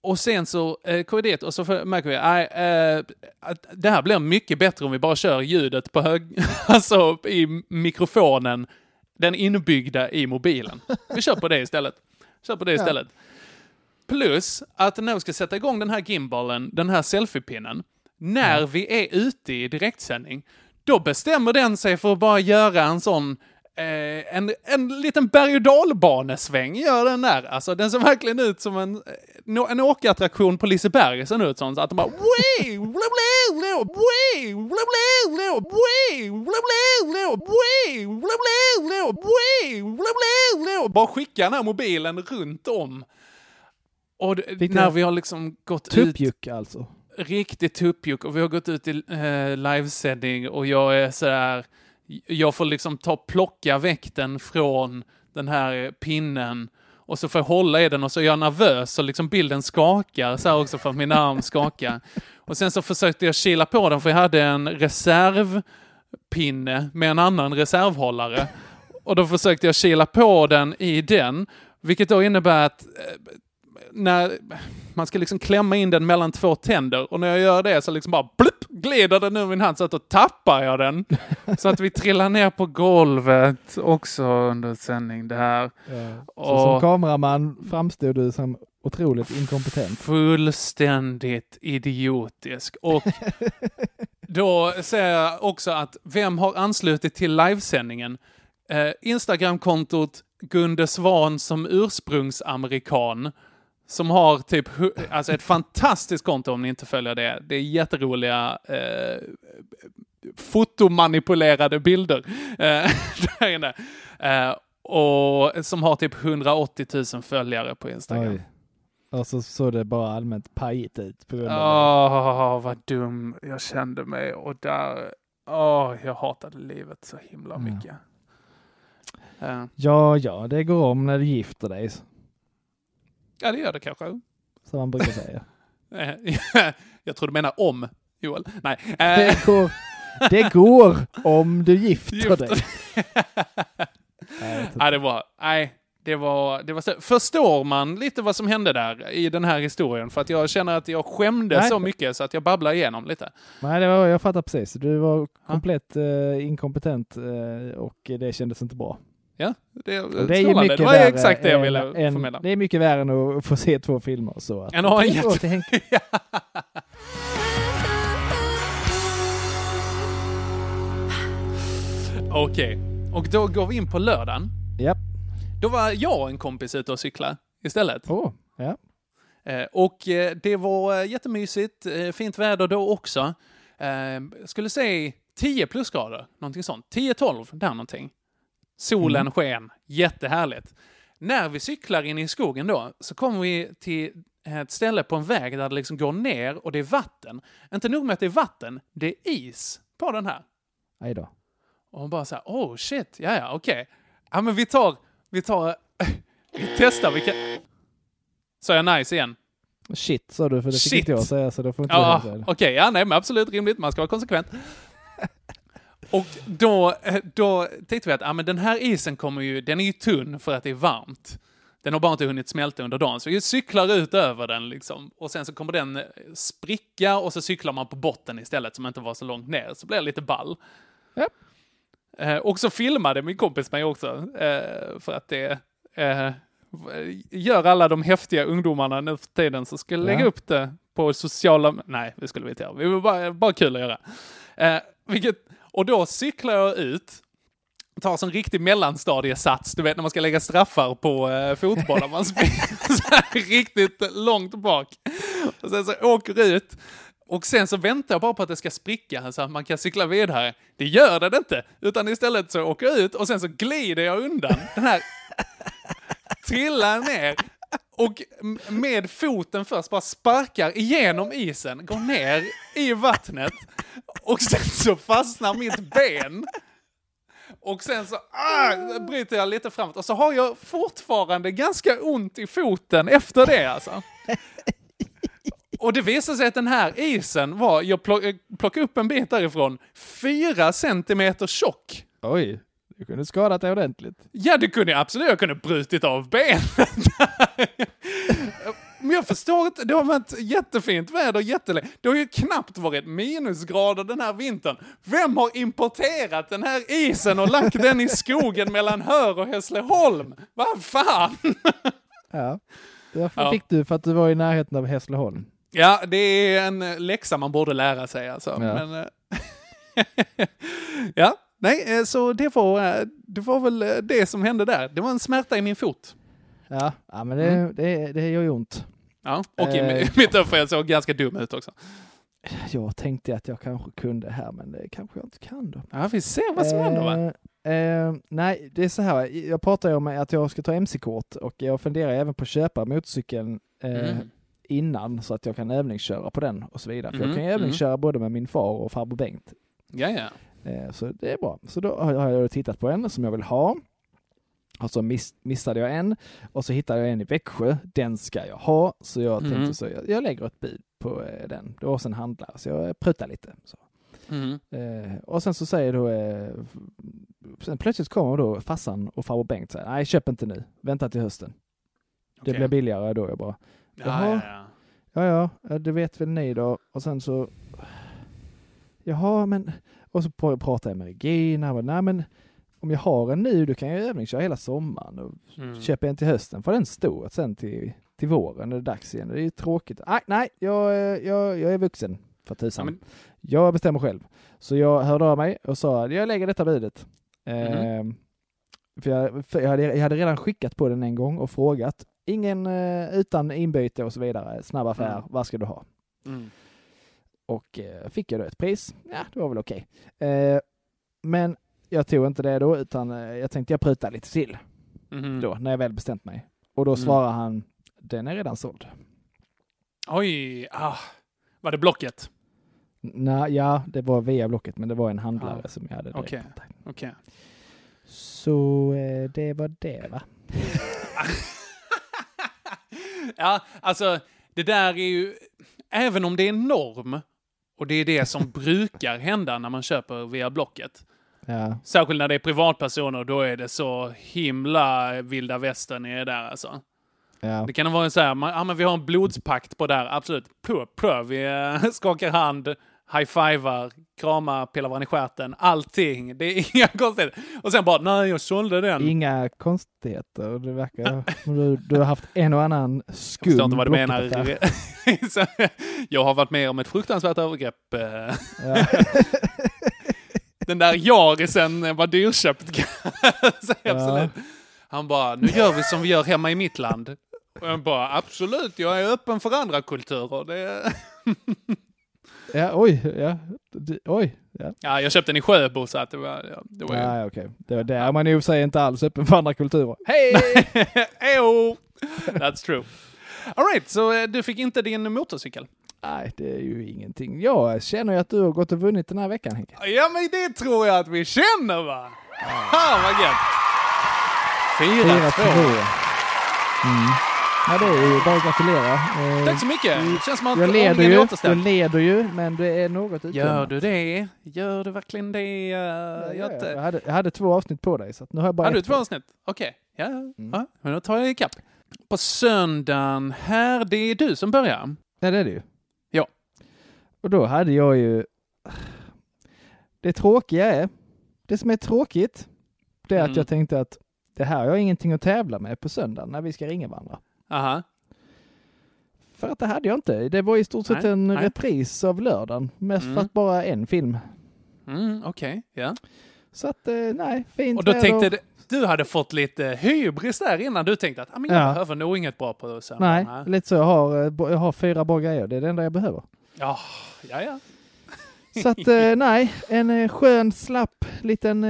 Och sen så eh, kom vi dit och så märker vi eh, att det här blir mycket bättre om vi bara kör ljudet på hög, <laughs> alltså i mikrofonen, den inbyggda i mobilen. Vi kör på det istället. Kör på det Ja. istället. Plus att när vi ska sätta igång den här gimbalen, den här selfiepinnen, när vi är ute i direktsändning, då bestämmer den sig för att bara göra en sån Eh, en, en liten berg och dalbanesväng gör den där. Alltså den ser verkligen ut som en, en åkattraktion på Liseberg. Ser den ut som. Så att de bara... "Wee, wee, wee, wee, wee. Bara skicka den här mobilen runt om. Och det, när vi har liksom gått ut Tuppjuck alltså. riktigt tuppjuck och vi har gått ut i eh, livesändning och jag är sådär, jag får liksom ta plocka väck den från den här pinnen och så får jag hålla i den och så är jag nervös och liksom bilden skakar så här också för att min arm skakar. Och sen så försökte jag kila på den för jag hade en reservpinne med en annan reservhållare. Och då försökte jag kila på den i den, vilket då innebär att eh, när man ska liksom klämma in den mellan två tänder och när jag gör det så liksom bara blup, glider den ur min hand så att då tappar jag den. så att vi trillar ner på golvet också under sändning det här. Så som kameraman framstod du som otroligt inkompetent. Fullständigt idiotisk. Och <laughs> då säger jag också att vem har anslutit till livesändningen? Eh, Instagramkontot Gunde Svan som ursprungsamerikan. Som har typ alltså ett fantastiskt konto om ni inte följer det. Det är jätteroliga eh, fotomanipulerade bilder eh, <laughs> där inne. Eh, och som har typ 180 000 följare på Instagram. Oj. Och så såg det bara allmänt pajigt ut på grund av Åh, vad dum jag kände mig. Och där... Åh, jag hatade livet så himla mycket. Eh, Ja, ja, det går om när du gifter dig, ja, det gör det kanske. som man brukar säga. <laughs> Jag tror du menar om, Joel. Nej. eh, Det går, det går om du gifter Gifter dig. <laughs> Nej. Nej, det var... Nej, det var... Det var så, förstår man lite vad som hände där i den här historien? För att jag känner att jag skämde Nej. så mycket så att jag babblar igenom lite. Nej, det var, jag fattar precis. Du var komplett eh, inkompetent eh, och det kändes inte bra. Ja, det, Och det är ju mycket det var värre exakt det jag ville än, förmedla. Det är mycket värre än att få se två filmer. Så att, Än att ha en jätte... <laughs> Okej, och då går vi in på lördagen. Japp. Då var jag och en kompis ute och cykla istället. Åh, ja. Eh, och eh, det var eh, jättemysigt, fint väder då också. Jag skulle säga 10 plusgrader, någonting sånt. 10-12, där någonting. Solen Mm. sken, jättehärligt. När vi cyklar in i skogen då, så kommer vi till ett ställe på en väg där det liksom går ner och det är vatten. Inte nog med att det är vatten, det är is på den här. Nej då. Och hon bara så här, oh shit, ja ja, okej. Ja men vi tar, Vi tar... <laughs> Vi testar vilka... Sa jag nice igen? Shit sa du, för det fick Shit. inte jag säga så då får inte Ja, okej, ja nej men absolut rimligt, man ska vara konsekvent. Och då, eh, då tänkte vi att ah, men den här isen kommer ju, den är ju tunn för att det är varmt. Den har bara inte hunnit smälta under dagen, så vi cyklar ut över den liksom. Och sen så kommer den eh, spricka och så cyklar man på botten istället som inte var så långt ner, så blir det lite ball. Ja. Eh, och så filmade min kompis mig också, eh, för att det eh, gör alla de häftiga ungdomarna nu för tiden, så skulle jag lägga Ja. upp det på sociala... Nej, det skulle vi inte göra. Det var bara, bara kul att göra. Eh, vilket, och då cyklar jag ut, tar som en riktig mellanstadiesats, du vet när man ska lägga straffar på eh, fotbollar. Man <laughs> springer riktigt långt bak. Och sen så åker ut. Och sen så väntar jag bara på att det ska spricka så att man kan cykla vidare. Det gör det inte, utan istället så åker jag ut och sen så glider jag undan den här trillar ner och med foten först bara sparkar igenom isen, går ner i vattnet och sen så fastnar mitt ben. Och sen så ah, bryter jag lite framåt och så har jag fortfarande ganska ont i foten efter det alltså. Och det visar sig att den här isen var, jag plockade upp en bit därifrån, fyra centimeter tjock. Oj, du kunde skadat dig ordentligt. Ja, det kunde jag absolut. Jag kunde brutit av benet. <laughs> Men jag förstår inte, det har varit jättefint väder jättelänge. Det har ju knappt varit minusgrader den här vintern. Vem har importerat den här isen och lagt den i skogen mellan Hör och Hässleholm? Vad fan? <laughs> Ja. Därför Ja. fick du för att du var i närheten av Hässleholm. Ja, det är en läxa man borde lära sig alltså. Ja. Men, eh, <laughs> ja, nej, eh, så det var, eh, det var väl eh, det som hände där. Det var en smärta i min fot. Ja, ja men det, Mm. det, det gör ju ont. Ja, och i Eh. mitt överfall såg ganska dum ut också. Jag tänkte att jag kanske kunde här, men det kanske jag inte kan då. Ja, vi ser vad som händer va? Eh, eh, nej, det är så här. Jag pratar ju om att jag ska ta MC-kort och jag funderar även på att köpa motorcykeln eh, Mm. innan så att jag kan övningsköra på den och så vidare. För Mm, jag kan ju övningsköra både med min far och farbror Bengt. Ja, ja. Eh, så det är bra. Så då har jag tittat på en som jag vill ha. Och så miss, missade jag en och så hittade jag en i Växjö. Den ska jag ha. Så jag Mm. tänkte så jag, jag lägger ett bud på eh, den. Det var sen handlare så jag pruttar lite. Så. Mm. Eh, och sen så säger då, eh, sen plötsligt kommer då farsan och farbror Bengt säger nej köp inte nu, vänta till hösten. Det Okej. blir billigare då. Jag bara, Ja, Jaha. ja, ja ja, ja, det vet väl ni då. Och sen så, jaha men, och så pr- pratar jag med Regina, jag bara, nej men om jag har en nu, då kan jag övningsköra hela sommaren och Mm. köper en till hösten, får den stå sen till, till våren när det är dags igen. Det är ju tråkigt. Nej, nej, jag, jag, jag är vuxen för tusan. Ja, men- Jag bestämmer själv. Så jag hörde av mig och sa att jag lägger detta budet. Mhm. Eh, för jag, för jag, hade, jag hade redan skickat på den en gång och frågat. Ingen eh, utan inbyte och så vidare. Snabb affär, Mm. vad ska du ha? Mm. Och eh, fick jag då ett pris? Ja, det var väl okej. Eh, men jag tog inte det då, utan eh, jag tänkte jag prutar lite till Mhm. då, när jag väl bestämt mig. Och då Mm. svarar han, den är redan såld. Oj, ah. var det Blocket? Nej, ja, det var via Blocket, men det var en handlare Ja. som jag hade Okej, direktkontakt. okej. Så det var det va? <laughs> Ja, alltså det där är ju, även om det är norm, och det är det som <laughs> brukar hända när man köper via Blocket, Ja. Särskilt när det är privatpersoner, då är det så himla vilda västern är där alltså. Ja. Det kan vara så här, man, ja, men vi har en blodspakt på där, absolut. Prö, prö, vi eh, <laughs> skakar hand, high-fivar, kramar, pillar varandra i stjärten, allting. Det är inga <laughs> konstigheter. Och sen bara, nej jag sålde den. Inga konstigheter. Det verkar du, du har haft en och annan skum Jag förstår inte vad du menar. <laughs> Jag har varit med om ett fruktansvärt övergrepp. eh. Ja. <laughs> Den där Yarisen var dyrköpt kan jag säga, Ja. absolut. Han bara, nu gör vi som vi gör hemma i mitt land. Och jag bara, absolut, jag är öppen för andra kulturer. Det... Ja, oj, ja. Oj, ja. Ja, jag köpte den i Sjöbo så att det var, ja, det var ju... Ja, okej. Det var där man i och för sig inte alls öppen för andra kulturer. Hej! <laughs> Ejo! <laughs> That's true. Alright, så eh, du fick inte din motorcykel? Nej, det är ju ingenting. Jag känner ju att du har gått och vunnit den här veckan Henke. Ja, men det tror jag att vi känner va? Ha, vad gött! Fyra, två. Mm. Ja, det är ju bara att gratulera. Eh, Tack så mycket. Det känns som att jag leder, ju, jag leder ju, men det är något Gör utlämnat. du det? Gör du verkligen det? Ja, jag, ja, jag, hade, jag hade två avsnitt på dig, så nu har jag bara Hade du två avsnitt? Okej. Ja, ja, men då tar jag ikapp. På söndagen här, det är du som börjar. Ja, det är det ju. Ja. Och då hade jag ju... Det tråkiga är, det som är tråkigt, det är Mm. att jag tänkte att det här har jag ingenting att tävla med på söndagen när vi ska ringa varandra. Aha. För att det hade jag inte. Det var i stort sett Nej, en nej. repris av lördagen. Mest Mm. för att bara en film. Mm, Okej, ja. Så att, eh, nej, fint Och då väder. tänkte du, hade fått lite hybris där innan du tänkte att ah, men jag Ja. behöver nog inget bra på söndag. Nej, lite så. Jag har, eh, jag har fyra bra grejer. Det är det enda jag behöver. Ja, ja, ja. Så att eh, <laughs> nej, en skön, slapp liten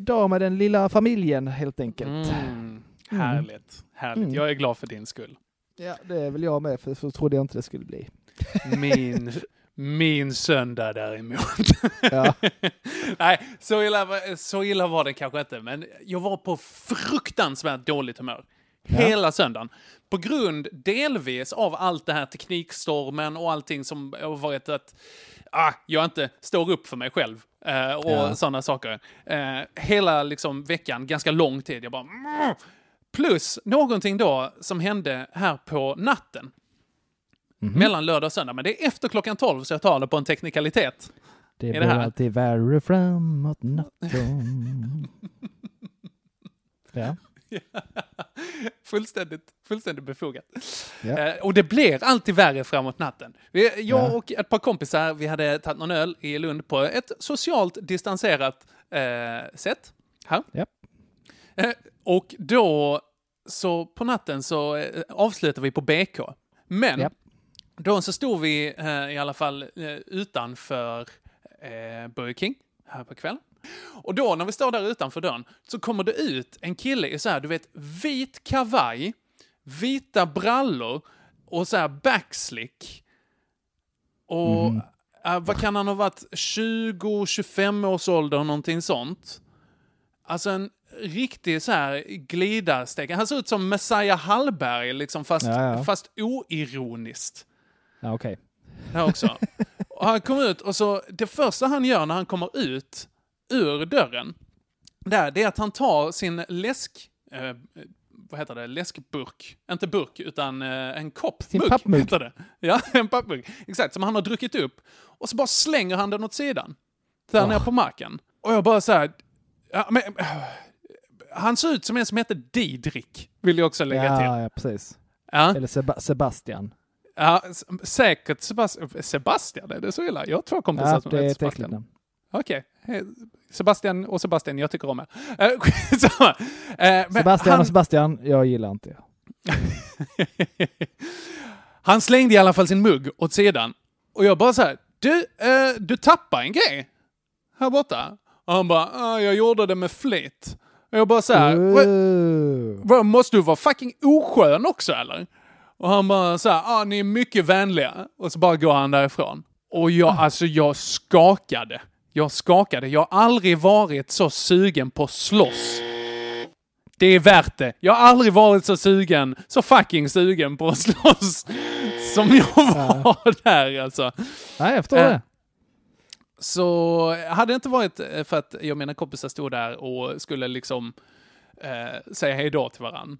dag med den lilla familjen helt enkelt. Mm, härligt, härligt. Mm. Jag är glad för din skull. Ja, det är väl jag med, för så trodde jag inte det skulle bli. Min, <laughs> min söndag däremot. Ja. <laughs> Nej, så illa, så illa var det kanske inte, men jag var på fruktansvärt dåligt humör. Ja. Hela söndagen. På grund delvis av allt det här teknikstormen och allting som har varit att ah, jag inte står upp för mig själv eh, och Ja. sådana saker. Eh, hela liksom, veckan, ganska lång tid, jag bara... "Mm." Plus någonting då som hände här på natten. Mhm. Mellan lördag och söndag, men det är efter klockan 12 så jag tar det på en teknikalitet. Det blir här? alltid värre framåt natten. <laughs> ja. fullständigt, fullständigt befogat. Ja. Eh, och det blir alltid värre framåt natten. Vi, jag Ja. och ett par kompisar, vi hade tagit någon öl i Lund på ett socialt distanserat eh, sätt. Här. Japp. Eh, och då, så på natten så eh, avslutar vi på BK. Men Japp. då så stod vi eh, i alla fall eh, utanför eh, Burger King här på kvällen. Och då när vi står där utanför dörren så kommer det ut en kille i så här, du vet, vit kavaj, vita brallor och så här backslick. Och Mhm. eh, vad kan han ha varit? 20-25 års ålder, någonting sånt. Alltså en riktig så här glidasteg. Han ser ut som Messiah Hallberg, liksom, fast, Ja, ja. fast oironiskt. Ja, okej. Här också. Och han kommer ut och så, det första han gör när han kommer ut ur dörren, där, det är att han tar sin läsk, eh, vad heter det, läskburk. Inte burk, utan eh, en kopp. Sin Mugg, pappmugg. Heter det. Ja, <laughs> en pappmugg. Exakt, som han har druckit upp. Och så bara slänger han den åt sidan. Där Oh. nere på marken. Och jag bara så här, ja, men, han ser ut som en som heter Didrik, vill jag också lägga till. Ja, ja, precis. Ja. Eller Seba- Sebastian. Ja, säkert Sebastian. Sebastian, är det så illa? Jag har två kompisar Ja, som heter Sebastian. namn. Okej. Sebastian och Sebastian, jag tycker om er. Eh. <laughs> Eh, Sebastian han, och Sebastian, jag gillar inte er. <laughs> han slängde i alla fall sin mugg åt sidan. Och jag bara så här, du, eh, du tappar en grej här borta. Och han bara, jag gjorde det med flit. Och jag bara så här, "Vad- Ooh. vad, måste du vara fucking oskön också eller? Och han bara så här, ah, ni är mycket vänliga. Och så bara går han därifrån. Och jag, alltså jag skakade. Jag skakade. Jag har aldrig varit så sugen på slåss. Det är värt det. Jag har aldrig varit så sugen, så fucking sugen på att <laughs> slåss som jag var där alltså. Nej, jag förstår Eh, det. Så hade det inte varit eh, för att jag och mina kompisar stod där och skulle liksom eh, säga hej då till varann.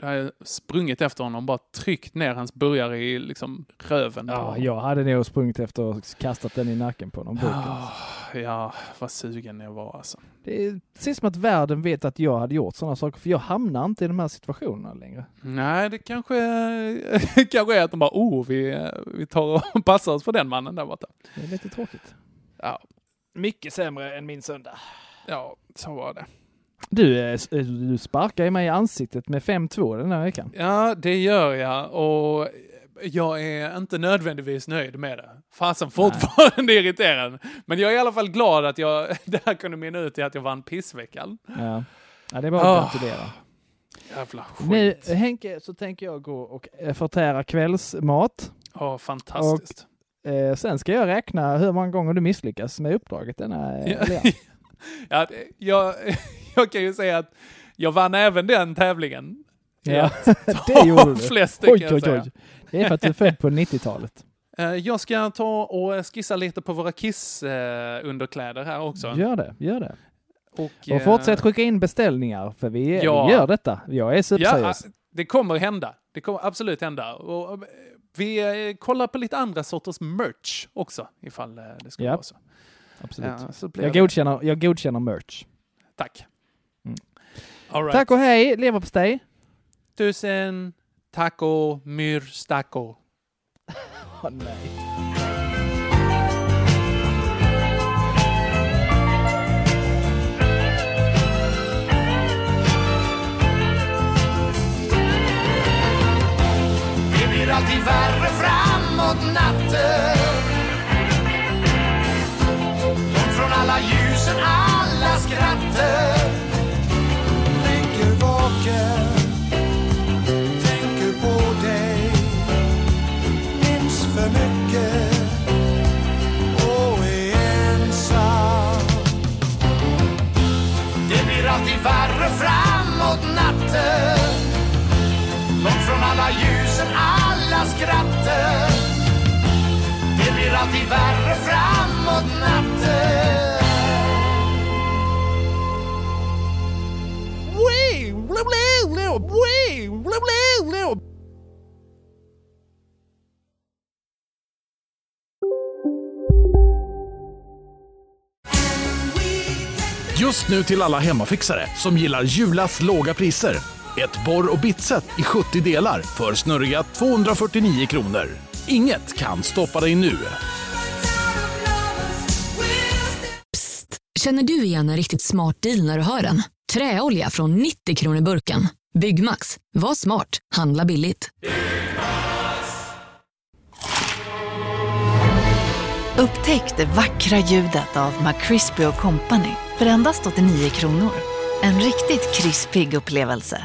Då hade jag sprungit efter honom och bara tryckt ner hans burgare i liksom röven. Ja, honom. jag hade nog sprungit efter och kastat den i nacken på någon burk. Ah, ja, vad sugen jag var alltså. Det är precis som att världen vet att jag hade gjort sådana saker, för jag hamnar inte i de här situationerna längre. Nej, det kanske, <laughs> kanske är att de bara, oh, vi, vi tar och <laughs> passar oss på den mannen där borta. Det är lite tråkigt. Ja, Mycket sämre än min söndag. ja så var det. Du, eh, eh, du sparkar ju mig i ansiktet med 5-2 den här veckan. Ja, det gör jag och jag är inte nödvändigtvis nöjd med det. Fasen fortfarande <laughs> irriterad. Men jag är i alla fall glad att jag, <laughs> det här kunde mynna ut i att jag vann pissveckan. Ja. ja, det är bara att Ah, gratulera. Jävla skit. Nu, Henke, så tänker jag gå och eh, förtära kvällsmat. Ja, fantastiskt. Eh, sen ska jag räkna hur många gånger du misslyckas med uppdraget denna eh, Ja. <laughs> Ja, jag, <laughs> jag kan ju säga att Jag vann även den tävlingen. Ja, <laughs> det gjorde du. flest, oj, oj, oj. Det är för att du är född på 90-talet. Eh, Jag ska ta och skissa lite på våra Kiss-underkläder här också. Gör det, gör det. Och, Och eh, fortsätt skicka in beställningar, för vi, Ja. gör detta. Jag är Ja, superseriös. det kommer hända. Det kommer absolut hända. Och vi eh, kollar på lite andra sorters merch också, ifall eh, det skulle Ja. vara så. Absolut. Ja, så jag, det. godkänner, jag godkänner merch. Tack. Mm. Right. Tack och hej, leverpastej. Tusen taco myr stacco. <laughs> Åh, nej. Alltid värre framåt natten. Långt från alla ljusen, alla skratten Ligger vaken Tänker på dig. Minns för mycket Och är ensam. Det blir alltid värre framåt natten. Långt från alla ljusen, alla skratten Det blir alltid värre framåt natten Wee, wee. Just nu till alla hemmafixare som gillar Julas låga priser. Ett borr och bitset i 70 delar för snurriga 249 kronor. Inget kan stoppa dig nu. Känner du igen en riktigt smart deal när du hör den? Träolja från 90 kronor burken. Byggmax. Var smart. Handla billigt. Upptäck det vackra ljudet av McCrispy Company för endast 89 kronor. En riktigt krispig upplevelse.